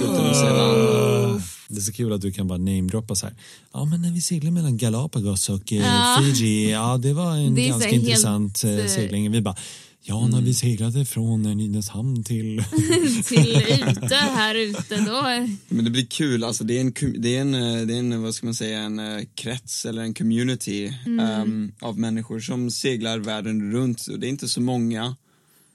Utan att säga land. Det är så kul att du kan bara namedroppa så här. Ja men när vi seglade mellan Galapagos och eh, Ja. Fiji, ja det var en <laughs> Det ganska helt, intressant eh, eh, segling. Vi bara, ja när vi seglade från Nynäshamn till... <laughs> Till ute, här ute då. Men det blir kul, alltså det är en, det är en, det är en vad ska man säga, en krets eller en community ehm, av människor som seglar världen runt. Och det är inte så många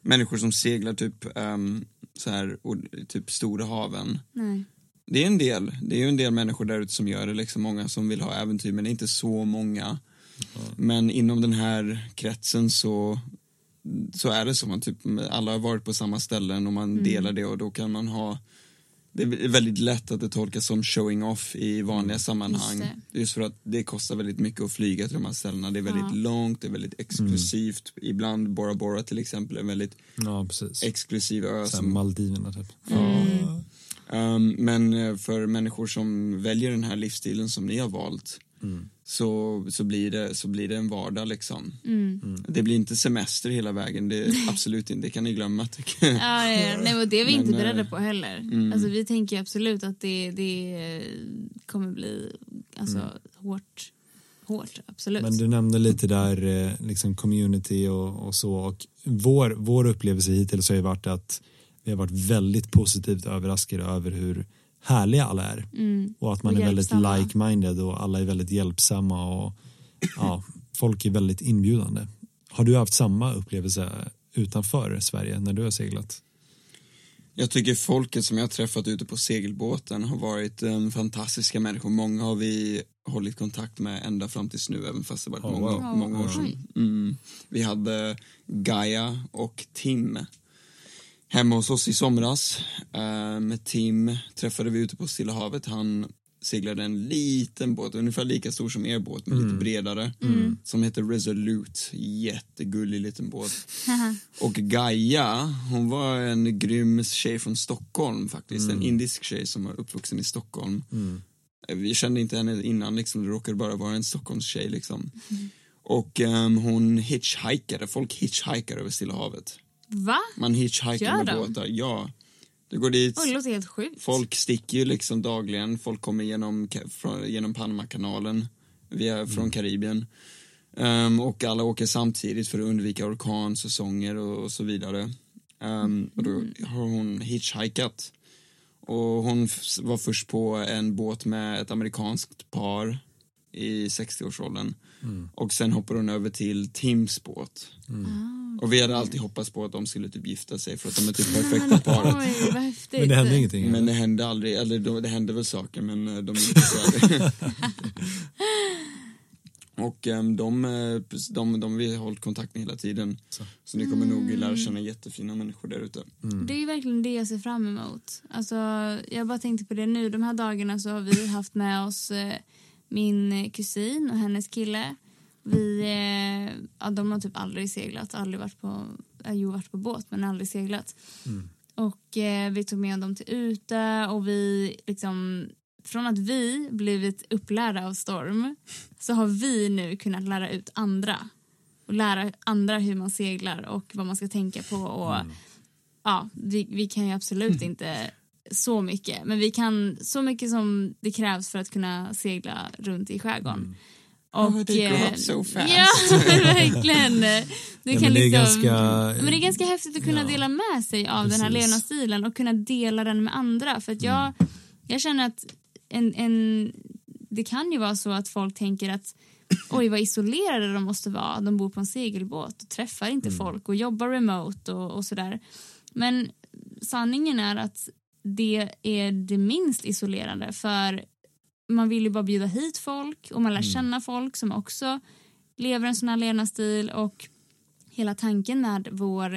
människor som seglar typ um, så här, och, typ stora haven. Nej. Det är en del, det är ju en del människor där ute som gör det, liksom många som vill ha äventyr men det är inte så många. Men inom den här kretsen så så är det så, man typ, alla har varit på samma ställen och man delar det och då kan man ha det är väldigt lätt att det tolkas som showing off i vanliga sammanhang. Just Just, det. för att det kostar väldigt mycket att flyga till de här ställena. Det är väldigt Ja. långt, det är väldigt exklusivt. Ibland Bora Bora till exempel är en väldigt Ja exklusiv ö. Som, Maldiverna typ. um, men eh, för människor som väljer den här livsstilen som ni har valt så, så, blir det, så blir det en vardag liksom. Mm. Det blir inte semester hela vägen, det, <laughs> absolut inte, det kan ni glömma tycker jag. Ja, ja, ja. Nej, men det är vi Men, inte eh, beredda på heller. Alltså, vi tänker absolut att det, det kommer bli alltså, hårt. Hårt, absolut. Men du nämnde lite där eh, liksom community och, och så och vår, vår upplevelse hittills har ju varit att vi har varit väldigt positivt överraskade över hur härliga alla är Mm. och att man Och är väldigt like-minded och alla är väldigt hjälpsamma och ja, folk är väldigt inbjudande. Har du haft samma upplevelse utanför Sverige när du har seglat? Jag tycker folket som jag har träffat ute på segelbåten har varit um, fantastiska människor. Många har vi hållit kontakt med ända fram tills nu, även fast det varit Oh, många, wow. många år sedan. Mm. Vi hade Gaia och Tim hemma hos oss i somras. Uh, med Tim träffade vi ute på Stilla havet. Han seglade en liten båt, ungefär lika stor som er båt, men lite bredare. Som heter Resolute. Jättegullig liten båt. Och Gaia, hon var en grym tjej från Stockholm faktiskt. En indisk tjej som var uppvuxen i Stockholm. Vi kände inte henne innan, liksom. det råkade bara vara en Stockholmstjej. Liksom. Och ehm, hon hitchhikade, folk hitchhikar över Stilla havet. Va? Man hitchhikar med båtar, ja. Du går dit, Oj, det låter helt sjukt. folk sticker ju liksom dagligen, folk kommer genom, från, genom Panamakanalen via, från Karibien. Ehm, och alla åker samtidigt för att undvika orkansäsonger och, och så vidare. Ehm, och då har hon hitchhikat. Och hon var först på en båt med ett amerikanskt par i 60-årsåldern. Och sen hoppar hon över till Tims båt. Ah, Och vi hade alltid hoppats på att de skulle typ gifta sig för att de är typ perfekta <laughs> paret. Oj, vad häftigt. Men det hände ingenting. Men det hände aldrig, eller de- det hände väl saker men eh, de gifte sig aldrig. Och ehm, de, eh, de, de vi har hållit kontakt med hela tiden. Så. Så ni kommer nog lära känna jättefina människor där ute. Det är verkligen det jag ser fram emot. Alltså, jag bara tänkte på det nu. De här dagarna så har vi haft med oss eh, min kusin och hennes kille. Vi, eh, ja, de har typ aldrig seglat, aldrig varit på, äh, jo varit på båt men aldrig seglat. Och eh, vi tog med dem till ute och vi liksom från att vi blivit upplärda av Storm så har vi nu kunnat lära ut andra och lära andra hur man seglar och vad man ska tänka på och ja, vi, vi kan ju absolut inte så mycket men vi kan så mycket som det krävs för att kunna segla runt i skärgården. Och, Oh, eh, up so fast. Ja, <laughs> verkligen. <laughs> Du Ja, kan men det är liksom, ganska... men det är ganska häftigt att kunna Ja. dela med sig av den här Precis. levnadsstilen och kunna dela den med andra. För att jag, Mm. jag känner att en, en, det kan ju vara så att folk tänker att oj vad isolerade de måste vara. De bor på en segelbåt och träffar inte Mm. folk och jobbar remote och, och sådär. Men sanningen är att det är det minst isolerande för man vill ju bara bjuda hit folk och man lär Mm. känna folk som också lever en sån här levnadsstil och hela tanken med vår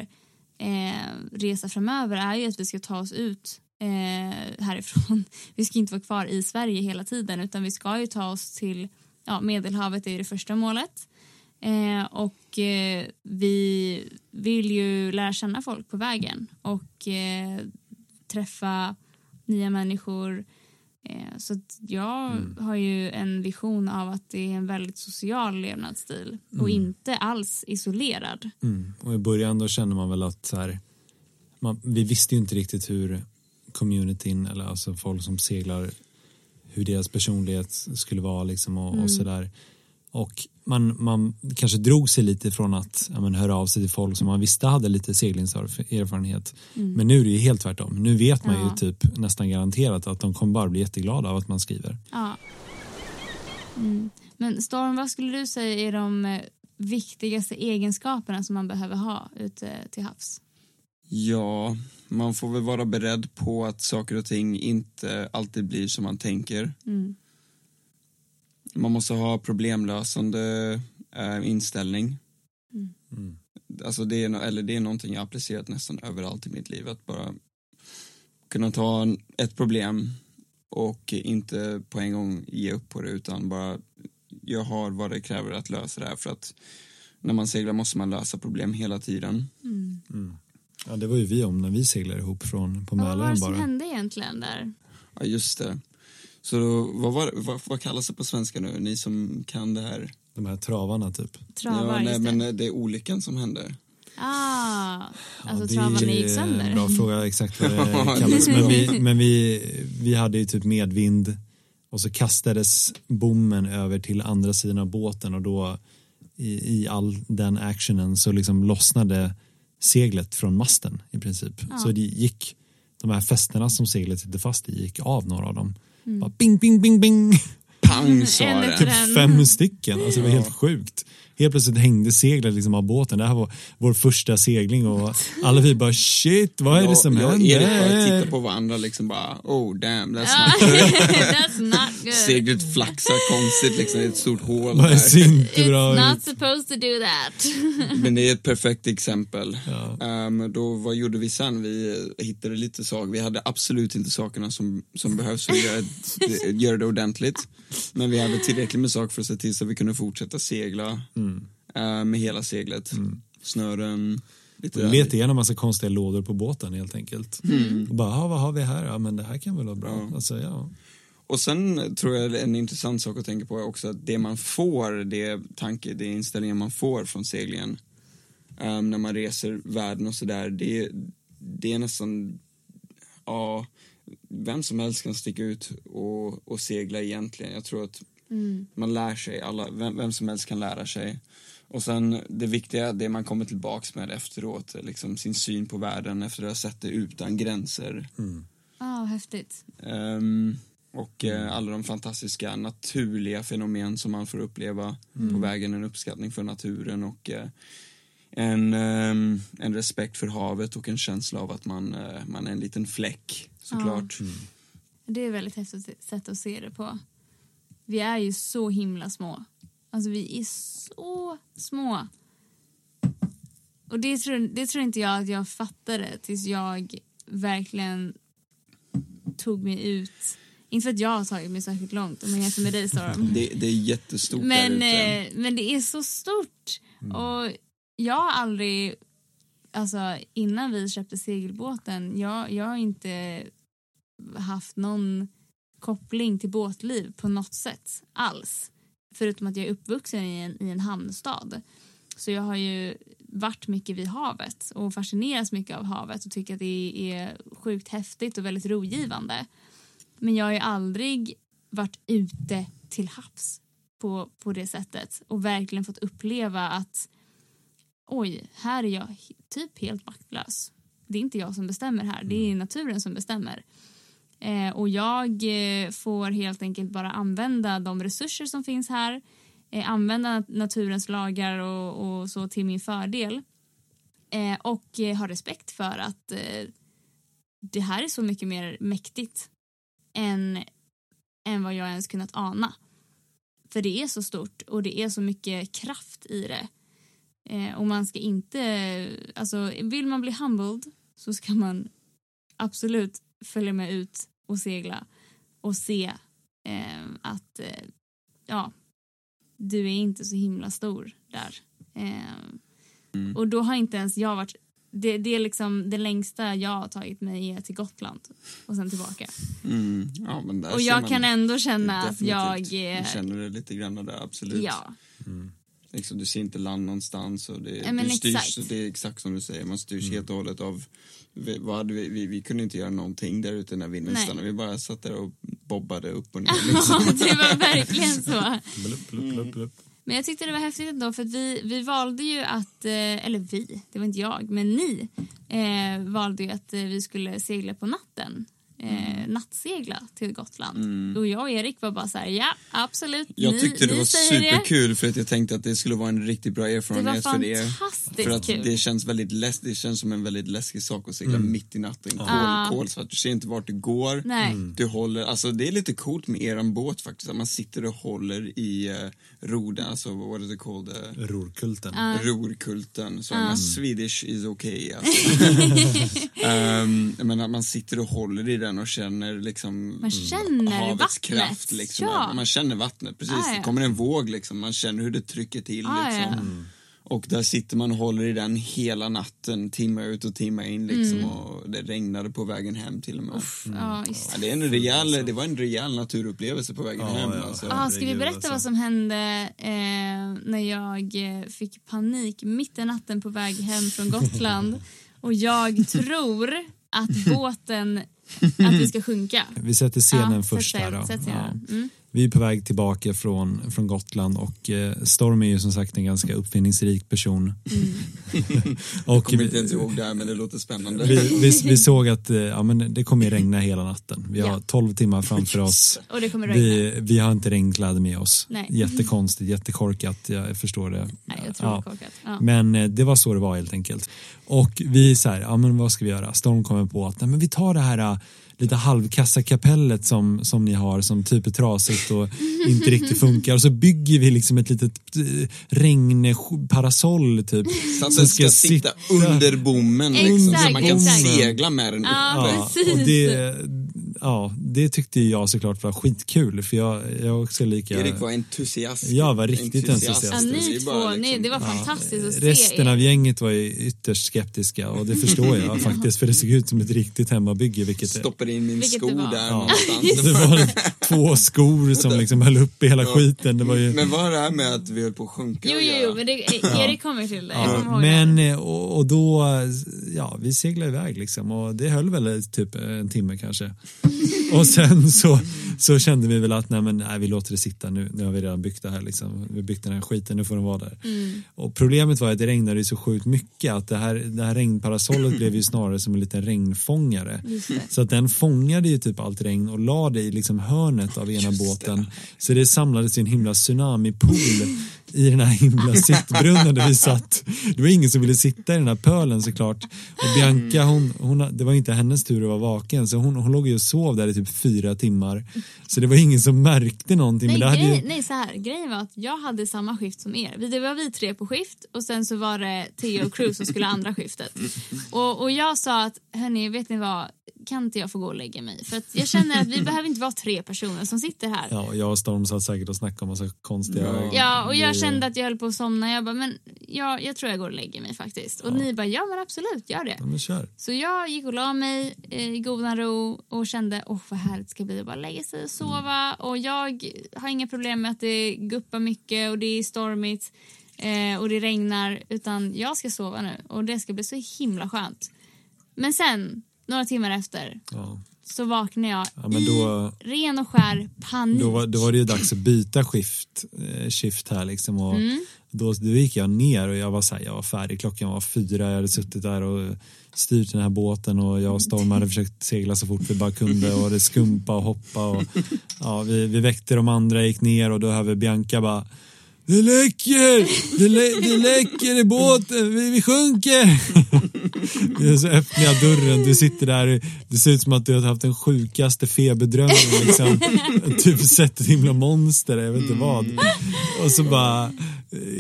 eh, resa framöver är ju att vi ska ta oss ut eh, härifrån. <laughs> Vi ska inte vara kvar i Sverige hela tiden utan vi ska ju ta oss till ja, Medelhavet är ju det första målet. Eh, och eh, vi vill ju lära känna folk på vägen och eh, träffa nya människor. Eh, så jag har ju en vision av att det är en väldigt social levnadsstil och inte alls isolerad. Mm. Och i början då känner man väl att så här, man, vi visste ju inte riktigt hur communityn eller alltså folk som seglar hur deras personlighet skulle vara liksom och, och sådär. Och man, man kanske drog sig lite från att ja, men, höra av sig till folk som man visste hade lite seglingserfarenhet. Men nu är det ju helt tvärtom. Nu vet man Ja. ju typ nästan garanterat att de kommer bara bli jätteglada av att man skriver. Ja. Mm. Men Storm, vad skulle du säga är de eh, viktigaste egenskaperna som man behöver ha ute till havs? Ja, man får väl vara beredd på att saker och ting inte alltid blir som man tänker. Mm. Man måste ha problemlösande eh, inställning. Mm. Alltså det är, no- eller det är någonting jag applicerat nästan överallt i mitt liv. Att bara kunna ta en- ett problem och inte på en gång ge upp på det utan bara jag har vad det kräver att lösa det här för att när man seglar måste man lösa problem hela tiden. Mm. Ja, det var ju vi om när vi seglade ihop från på Ja, vad var Mälaren det som bara. hände egentligen där? Ja, just det. Så då, vad, var, vad, vad kallas det på svenska nu, ni som kan det här? De här travarna typ. Travar, ja, nej, det. men eh, det är olyckan som hände. Ah, alltså det travarna gick sönder. Bra fråga exakt vad <laughs> Ja, det kallas. Men, vi, men vi, vi hade ju typ medvind och så kastades bommen över till andra sidan av båten och då i, i all den actionen så liksom lossnade seglet från masten i princip. Ja. Så det gick, de här fästena som seglet sitter fast i gick av några av dem. Mm. Bara bing, bing, bing, bing. Pang sa <laughs> det. en. Fem stycken, alltså det var helt sjukt. Helt plötsligt hängde seglet liksom av båten. Det här var vår första segling och alla vi bara shit, vad är det som jag, jag händer? tittar på varandra liksom bara oh damn that's not good. <laughs> That's not good. Seglet flaxar konstigt liksom, är ett stort hål där. It's not supposed to do that. <laughs> Men det är ett perfekt exempel. Ja. Ehm, då, vad gjorde vi sen? Vi hittade lite saker. Vi hade absolut inte sakerna som, som behövs för att göra, det- <laughs> göra det ordentligt. Men vi hade tillräckligt med saker för att se till så att vi kunde fortsätta segla Mm. Eh, med hela seglet. Snören, lite Vi letade igenom massa konstiga lådor på båten helt enkelt. Och bara, "Ja, vad har vi här? Ja, men det här kan väl vara bra. Mm. Ja. Alltså, ja. Och sen tror jag en intressant sak att tänka på är också att det man får, det tanke, det inställningen man får från seglingen ehm, när man reser världen och sådär, det, det är nästan, ja, vem som helst kan sticka ut och, och segla egentligen. Jag tror att Mm. man lär sig, alla, vem, vem som helst kan lära sig. Och sen det viktiga, det man kommer tillbaks med efteråt, liksom sin syn på världen efter att ha sett det utan gränser. Ah, häftigt. Ehm, och eh, alla de fantastiska naturliga fenomen som man får uppleva på vägen, en uppskattning för naturen och eh, en, ehm, en respekt för havet och en känsla av att man, eh, man är en liten fläck såklart. Det är ett väldigt häftigt sätt att se det på. Vi är ju så himla små. Alltså vi är så små. Och det tror, det tror inte jag att jag fattade tills jag verkligen tog mig ut. Inte för att jag har tagit mig särskilt långt om man jämför med dig Storm. <laughs> Det, det är jättestort Men, där ute. eh, men det är så stort. Och jag har aldrig, alltså innan vi köpte segelbåten, jag, jag har inte haft någon koppling till båtliv på något sätt alls. Förutom att jag är uppvuxen i en, i en hamnstad. Så jag har ju varit mycket vid havet och fascinerats mycket av havet och tycker att det är sjukt häftigt och väldigt rogivande. Men jag har ju aldrig varit ute till havs på, på det sättet och verkligen fått uppleva att oj, här är jag typ helt maktlös. Det är inte jag som bestämmer här, det är naturen som bestämmer. Eh, och jag eh, får helt enkelt bara använda de resurser som finns här, eh, använda naturens lagar och, och så till min fördel. Eh, och eh, ha respekt för att eh, det här är så mycket mer mäktigt än, än vad jag ens kunnat ana. För det är så stort och det är så mycket kraft i det. Eh, och man ska inte, alltså vill man bli humbled så ska man absolut följa med ut och segla och se eh, att eh, ja, du är inte så himla stor där. Eh, Mm. Och då har inte ens jag varit, det, det är liksom det längsta jag har tagit mig är till Gotland och sen tillbaka. Mm. Ja, men där och jag kan ändå känna att jag, eh, Du känner det lite grann där, absolut. ja, Liksom, du ser inte land någonstans och det, Ja, du styrs, exakt. det är exakt som du säger, man styrs Mm. helt och hållet av vi, vad vi, vi, vi kunde inte göra någonting där ute när vinden Nej. stannade, vi bara satt där och bobbade upp och ner. Liksom. <laughs> det var verkligen så. Blupp, blupp, blupp, blupp. Men jag tyckte det var häftigt ändå för att vi, vi valde ju att, eh, eller vi, det var inte jag, men ni eh, valde ju att eh, vi skulle segla på natten. Eh, nattsegla till Gotland. Och jag och Erik var bara så här, ja absolut, Jag ni, tyckte det var superkul för att jag tänkte att det skulle vara en riktigt bra Det var erfarenhet för er. fantastiskt För att kul. det känns väldigt läs det känns som en väldigt läskig sak att segla mitt i natten. Kol, Ja. kolsvart, du ser inte vart du går. Nej. Du håller, alltså det är lite coolt med eran båt faktiskt, att man sitter och håller i uh, roden, alltså what is it called? Uh, Rorkulten. Rorkulten, så my Swedish is okay alltså. um, <laughs> men att man sitter och håller i den och känner liksom Man känner havets vattnet. kraft liksom. Ja. Man känner vattnet, precis. Ah, ja. Det kommer en våg liksom, man känner hur det trycker till Ah, liksom. Och där sitter man och håller i den hela natten, timme ut och timme in liksom. Mm. Och det regnade på vägen hem till och med. Ja, just. Ja, det, är en rejäl, det var en rejäl naturupplevelse på vägen Ja, hem. ja. Alltså. Ah, ska vi berätta alltså. vad som hände eh, när jag eh, fick panik mitt i natten på väg hem från Gotland <laughs> och jag tror att båten, att vi ska sjunka. Vi sätter scenen Ja, först sätt här då. sätt scenen. Ja. Mm. Vi är på väg tillbaka från, från Gotland och eh, Storm är ju som sagt en ganska uppfinningsrik person. <laughs> och Jag kommer inte ens ihåg det här men det låter spännande. vi, vi, vi såg att eh, ja, men det kommer regna hela natten. Vi har Ja. 12 timmar framför <laughs> oss. Och det kommer regna. Vi, vi har inte regnkläder med oss. Nej. Jättekonstigt, jättekorkat, jag förstår det. Nej, jag tror Ja. det är korkat. Ja. Men eh, det var så det var helt enkelt. Och vi så här, ja men vad ska vi göra? Storm kommer på att nej, men vi tar det här eh, lite halvkassa kapellet som, som ni har som typ är trasigt och inte riktigt funkar och så bygger vi liksom ett litet eh, regnparasoll typ. Så att den ska sitta under bommen liksom, så Exakt, man kan exakt. segla med den Ja, uppe. Ja, precis. och det, ja, det tyckte jag såklart var skitkul för jag, jag är också lika Erik var entusiast. Jag var riktigt entusiastisk. Ja, ni två, ni, liksom- det var fantastiskt att se Resten er. av gänget var ju ytterst skeptiska och det förstår jag <laughs> faktiskt för det såg ut som ett riktigt hemmabygge vilket Stoppade in min Vilket sko där Ja. någonstans. <laughs> Det var två skor som liksom höll upp i hela Ja. skiten. Det var ju... Men vad det här med att vi höll på att sjunka Jo, jo, jo, men det, Erik kommer till det. Ja, kommer men och, och då, ja, vi seglade iväg liksom och det höll väl typ en timme kanske. <laughs> Och sen så, så kände vi väl att nej men nej, vi låter det sitta nu, nu har vi redan byggt det här liksom. Vi har byggt den här skiten, nu får den vara där. Mm. Och problemet var att det regnade så sjukt mycket att det här, det här regnparasollet blev ju snarare som en liten regnfångare. Det. Så att den fångade ju typ allt regn och la det i liksom hörnet av ena Just det. båten. Så det samlades i en himla tsunamipool i den här himla <laughs> sittbrunnen där vi satt. Det var ingen som ville sitta i den här pölen såklart. Och Bianca, hon, hon, det var inte hennes tur att vara vaken så hon, hon låg ju och sov där i typ fyra timmar. Så det var ingen som märkte någonting. Nej, men det hade grej, ju, nej, så här. Grejen var att jag hade samma skift som er. Det var vi tre på skift och sen så var det Theo och Cruz som skulle andra skiftet. <laughs> Och, och jag sa att, hörni, vet ni vad? Kan inte jag få gå och lägga mig? För att jag känner att vi <laughs> behöver inte vara tre personer som sitter här. ja, jag och Storm satt säkert och snackade om massa konstiga Ja, och jag grejer. kände att jag höll på att somna. Jag bara, men ja, jag tror jag går och lägger mig faktiskt. Och ni bara, ja men absolut, gör det. Ja, men kör. Så jag gick och la mig eh, i godan ro och kände åh vad härligt det ska bli att bara lägga sig och sova. Och jag har inga problem med att det guppar mycket och det är stormigt eh, och det regnar utan jag ska sova nu och det ska bli så himla skönt. Men sen, några timmar efter, Ja. så vaknade jag Ja, då- i ren och skär panik. Då var, då var det ju dags att byta skift, eh, shift här liksom och Mm. då, då gick jag ner och jag var, så här, jag var färdig, klockan var fyra, jag hade suttit där och styrt den här båten och jag och Storm hade försökt segla så fort vi bara kunde och det skumpa och hoppa och <laughs> ja, vi, vi väckte de andra, gick ner och då hörde Bianca bara det läcker! Det, lä det läcker i båten! Vi, vi sjunker! <laughs> så öppnar jag dörren, du sitter där, det ser ut som att du har haft den sjukaste feberdrömmen liksom. <laughs> typ sett ett himla monster, jag vet inte vad. Och så bara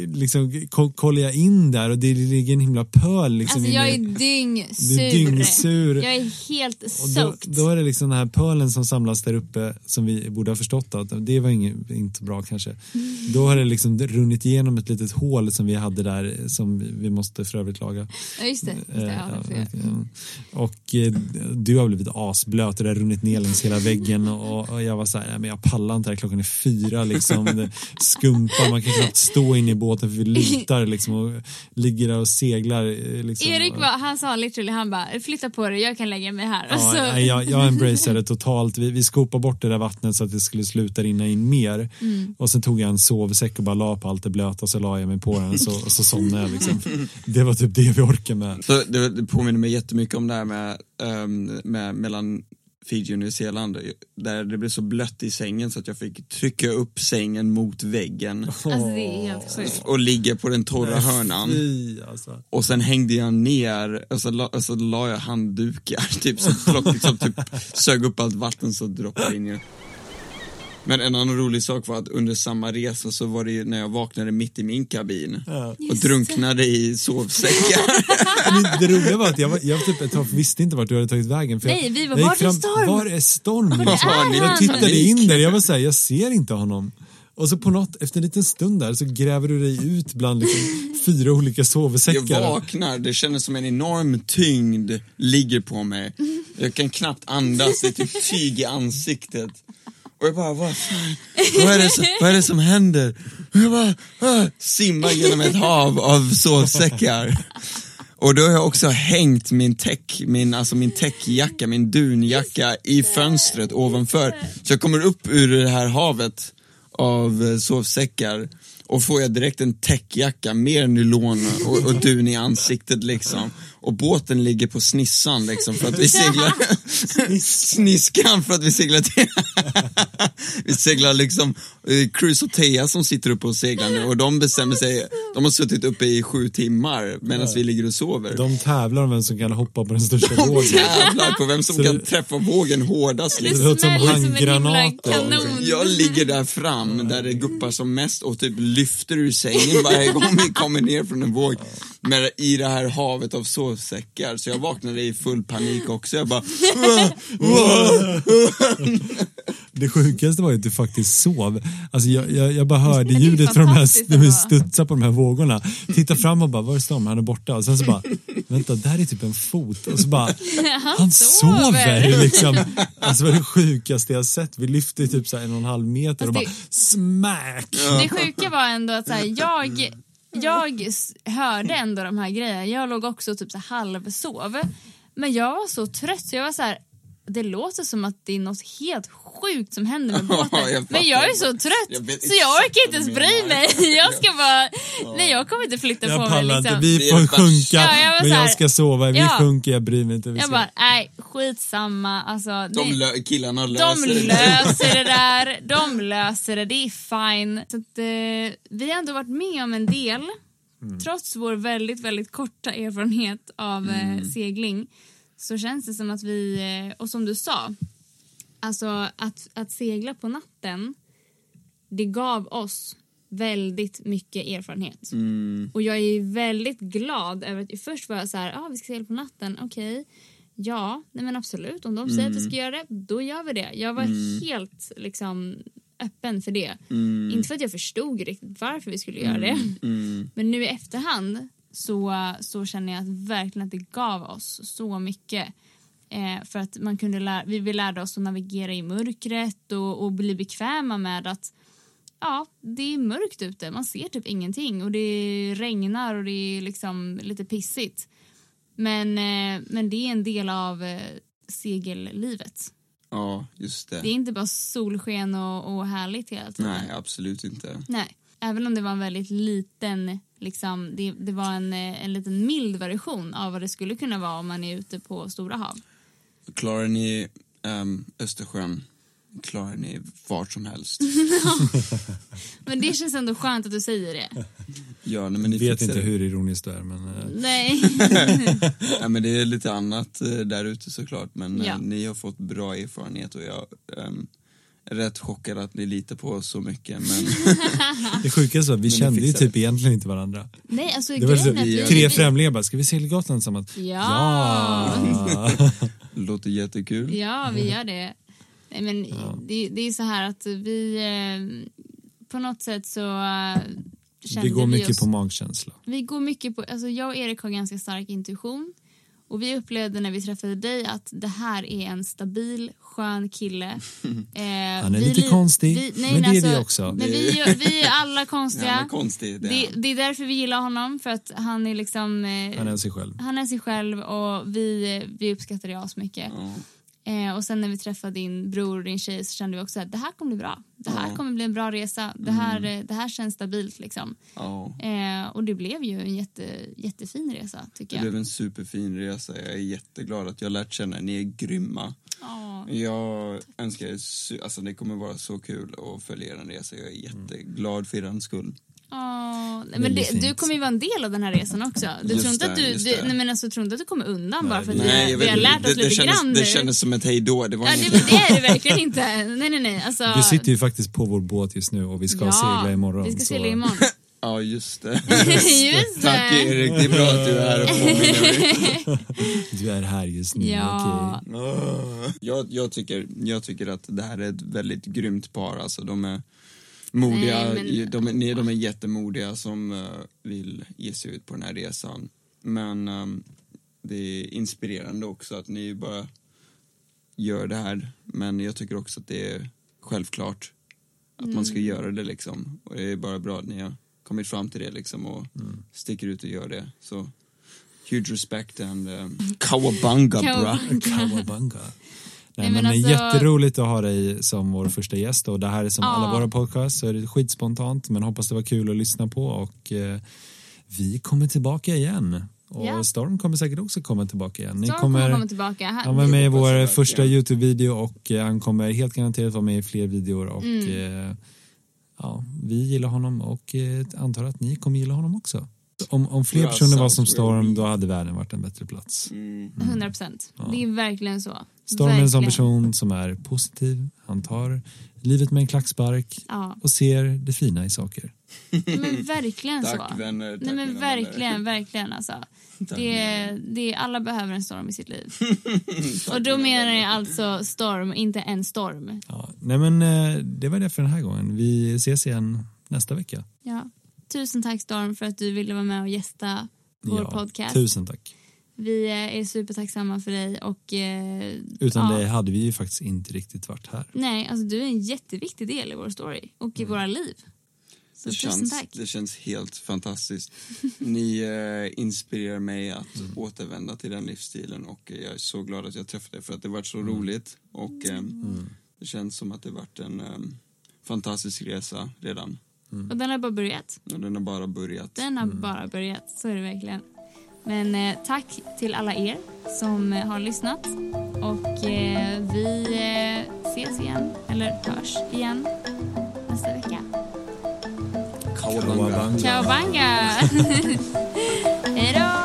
liksom ko- kollar jag in där och det ligger en himla pöl liksom Alltså jag är dyngsur. Du är dyngsur. Jag är helt Och då, soaked. då är det liksom den här pölen som samlas där uppe som vi borde ha förstått att det var inget, inte bra kanske. Då har det liksom runnit igenom ett litet hål som vi hade där som vi- måste för övrigt laga. Ja just det. Just det Eh, ja, jag. ja. Och eh, du har blivit asblöt och det har runnit ner längs hela väggen och, och jag var så här, "Nej, men jag pallar inte det här, klockan är fyra liksom. Det <laughs> skumpar, man kan knappt stå inne i båten för vi <laughs> lutar liksom och ligger där och seglar. eh, Liksom. Erik var, han sa literally, han bara flytta på dig, jag kan lägga mig här. Ja, så- nej, jag, jag <laughs> embraceade totalt. Vi, vi skopade bort det där vattnet så att det skulle sluta rinna in mer. Mm. Och sen tog jag en sovsäck och bara la på allt det blöta och så la jag mig på den så, och så somnade jag. Liksom. <laughs> Det var typ det vi orkade med. Så det, det påminner mig jättemycket om det här med, ehm, med mellan Fiji och Nya Zeeland där det blev så blött i sängen så att jag fick trycka upp sängen mot väggen Alltså och ligga på den torra hörnan. Fy, alltså. Och sen hängde jag ner och så la, och så la jag handdukar <laughs> typ så plock, liksom, typ, sög upp allt vatten så droppade in i Men en annan rolig sak var att under samma resa så var det ju när jag vaknade mitt i min kabin Ja. och drunknade i sovsäckar. <laughs> Det roliga var att jag, var, jag typ ett tag visste inte vart du hade tagit vägen. För Nej, jag, vi var, jag "Vart gick är Storm?" Var är Storm? Liksom. är jag han? tittade in där, jag var såhär, jag ser inte honom. Och så på något, efter en liten stund där så gräver du dig ut bland liksom <laughs> fyra olika Jag sovsäckar. vaknar, det kändes som en enorm tyngd ligger på mig. Jag kan knappt andas, det är typ tyg i ansiktet. Och jag bara, vad fan, vad är det som, vad är det som händer? Och jag bara, ah, simmar genom ett hav av sovsäckar. Och då har jag också hängt min täck, min, alltså min täckjacka, min dunjacka i fönstret ovanför. Så jag kommer upp ur det här havet av eh, sovsäckar och får jag direkt en täckjacka, mer nylon och, och dun i ansiktet liksom. Och båten ligger på snissan liksom för att vi seglar <laughs> Sniskan för att vi seglar till <laughs> Vi seglar liksom eh, Cruz och Thea som sitter uppe och seglar nu och de bestämmer sig De har suttit uppe i sju timmar medan vi ligger och sover De tävlar om vem som kan hoppa på den största De vågen. tävlar på vem som Så kan det- träffa vågen hårdast Det liksom. låter som handgranater. Jag ligger där fram där det guppar som mest och typ lyfter ur sängen varje gång vi kommer ner från en våg. Men i det här havet av sovsäckar så jag vaknade i full panik också. Jag bara Det sjukaste var ju att du faktiskt sov. Alltså jag, jag, jag bara hörde ljudet från de här, när vi studsade på de här vågorna. Titta fram och bara, var är Storm? Han är borta. Och sen så bara, vänta, där är typ en fot. Och så bara, <laughs> han sover! sover. liksom. Alltså det var det sjukaste jag sett. Vi lyfte typ så här en och en halv meter och bara det- smack! Det sjuka var ändå att så här, jag, jag hörde ändå de här grejerna. Jag låg också typ så halvsov. Men jag var så trött så jag var så här. Det låter som att det är något helt sjukt som händer med båten. <laughs> Ja, jag men jag är så trött Jag så jag orkar inte ens bry mig. <laughs> Jag ska bara, nej jag kommer inte flytta på Jag mig pallar inte, liksom. vi får sjunka, Ja, jag men jag ska sova. Vi Ja. sjunker, jag bryr mig inte. Vi Jag bara, nej skitsamma. Alltså, De det- lö- killarna de löser det. löser det där, <laughs> de löser det, det är fine. Så att, eh, vi har ändå varit med om en del, trots vår väldigt, väldigt korta erfarenhet av eh, segling så känns det som att vi, eh, och som du sa, alltså att, att segla på natten, det gav oss väldigt mycket erfarenhet. Mm. Och jag är väldigt glad över att först var jag så här, ah, vi ska segla på natten, okej. Ja, nej men absolut. Om de säger att vi ska göra det, då gör vi det. Jag var helt liksom öppen för det. Inte för att jag förstod riktigt varför vi skulle göra det. Mm. Men nu i efterhand så, så känner jag att verkligen att det gav oss så mycket. Eh, för att man kunde lära, vi, vi lärde oss att navigera i mörkret och, och bli bekväma med att ja, det är mörkt ute. Man ser typ ingenting och det regnar och det är liksom lite pissigt. Men, eh, men det är en del av eh, segellivet. Ja, just det. Det är inte bara solsken och, och härligt hela tiden. Nej, absolut inte. Nej. Även om det var en väldigt liten, liksom, det, det var en, eh, en liten mild version av vad det skulle kunna vara om man är ute på stora hav. Klarar ni um, Östersjön, klarar ni vart som helst. <laughs> Men det känns ändå skönt att du säger det. Ja, nej, men ni Jag vet inte det. hur ironiskt du är men eh, Nej. <laughs> Ja, men det är lite annat eh, där ute såklart, men Ja. ni har fått bra erfarenhet och jag är rätt chockad att ni litar på oss så mycket. Men <laughs> det sjuka är så att vi kände ju typ egentligen inte varandra. Nej, alltså Det var så, vi- tre vi- främlingar bara, ska vi segla Gotland tillsammans? Ja. Ja. det låter jättekul. Ja, vi gör det. Nej, men det, det är så här att vi... Eh, på något sätt så eh, kände vi går mycket oss, på magkänsla. Vi går mycket på... Alltså jag och Erik har ganska stark intuition. Och vi upplevde när vi träffade dig att det här är en stabil, skön kille. <laughs> Eh, Han är vi lite li- konstig, vi- men det är vi också. Men vi, är- vi är alla <laughs> konstiga. Ja, men konstigt. Det, det, är det är därför vi gillar honom, för att han är liksom... Eh, Han är sig själv. han är sig själv och vi, vi uppskattar det asmycket. ja. Eh, och sen när vi träffade din bror och din tjej så kände vi också att det här kommer bli bra. Det här Ja. kommer bli en bra resa. Det här, eh, det här känns stabilt liksom. Ja. Eh, och det blev ju en jätte, jättefin resa Det tycker jag. blev en superfin resa. Jag är jätteglad att jag lärt känna er. Ni är grymma. Ja. Jag önskar er, alltså det kommer vara så kul att följa er resa. Jag är jätteglad för er skull. Nej, men det, du kommer ju vara en del av den här resan också. Du tror inte att det, du, det. nej, men alltså, tror inte att du kommer undan bara för att Nej, vi, vi har lärt oss det, det, lite kändes, grann det kändes som ett hejdå. Det var Ja, det, det är det verkligen inte. Nej, nej, nej. Alltså, Du sitter ju faktiskt på vår båt just nu och vi ska ja, segla imorgon. Vi ska segla imorgon. <laughs> Ja, just det. <laughs> Just <laughs> Tack det. Erik, det är bra att du är här och påminner. Du är här just nu, Ja. okej. Ah. Jag, jag, tycker, jag tycker att det här är ett väldigt grymt par. Alltså, de är modiga, Nej, men- de, är, nej, de är jättemodiga som eh, vill ge sig ut på den här resan. Men ehm, det är inspirerande också att ni bara gör det här. Men jag tycker också att det är självklart att man ska göra det liksom. Och det är bara bra att ni har kommit fram till det liksom och sticker ut och gör det. Så huge respect and um, kawabanga bra. Kawabanga. Nej, men men alltså- Jätteroligt att ha dig som vår första gäst och det här är som Ja. alla våra podcasts så är det skitspontant men hoppas det var kul att lyssna på och eh, vi kommer tillbaka igen. Och Ja. Storm kommer säkert också komma tillbaka igen. Ni Storm kommer, komma tillbaka. Här- han var med i vår första. Youtube-video och eh, han kommer helt garanterat vara med i fler videor och Mm. eh, ja, vi gillar honom och eh, antar att ni kommer gilla honom också. Om, om fler Ja, personer var som Storm då hade världen varit en bättre plats. Mm. 100 procent. Det är verkligen så. Storm är en sån Verkligen. person som är positiv, han tar livet med en klackspark Ja, och ser det fina i saker. men verkligen så. Tack vänner. Tack, Nej men verkligen, vänner. verkligen alltså. Det, det, alla behöver en storm i sitt liv. <laughs> Och då menar jag alltså storm, inte en storm. Ja, nej men eh, det var det för den här gången. Vi ses igen nästa vecka. Ja. Tusen tack Storm för att du ville vara med och gästa vår ja, podcast. Tusen tack. Vi eh, är supertacksamma för dig och eh, Utan ja. dig hade vi ju faktiskt inte riktigt varit här. Nej, alltså du är en jätteviktig del i vår story och i våra liv. Så Det tusen känns, tack. det känns helt fantastiskt. Ni eh, inspirerar mig att Mm. återvända till den livsstilen och eh, jag är så glad att jag träffade er för att det varit så Mm. roligt och eh, det känns som att det varit en eh, fantastisk resa redan Och den har bara börjat. och den har bara börjat. Den har bara börjat, så är det verkligen. Men eh, tack till alla er som eh, har lyssnat. Och eh, vi eh, ses igen, eller hörs igen nästa vecka. Kawabanga. Kawabanga. <laughs> <laughs> Cowabunga!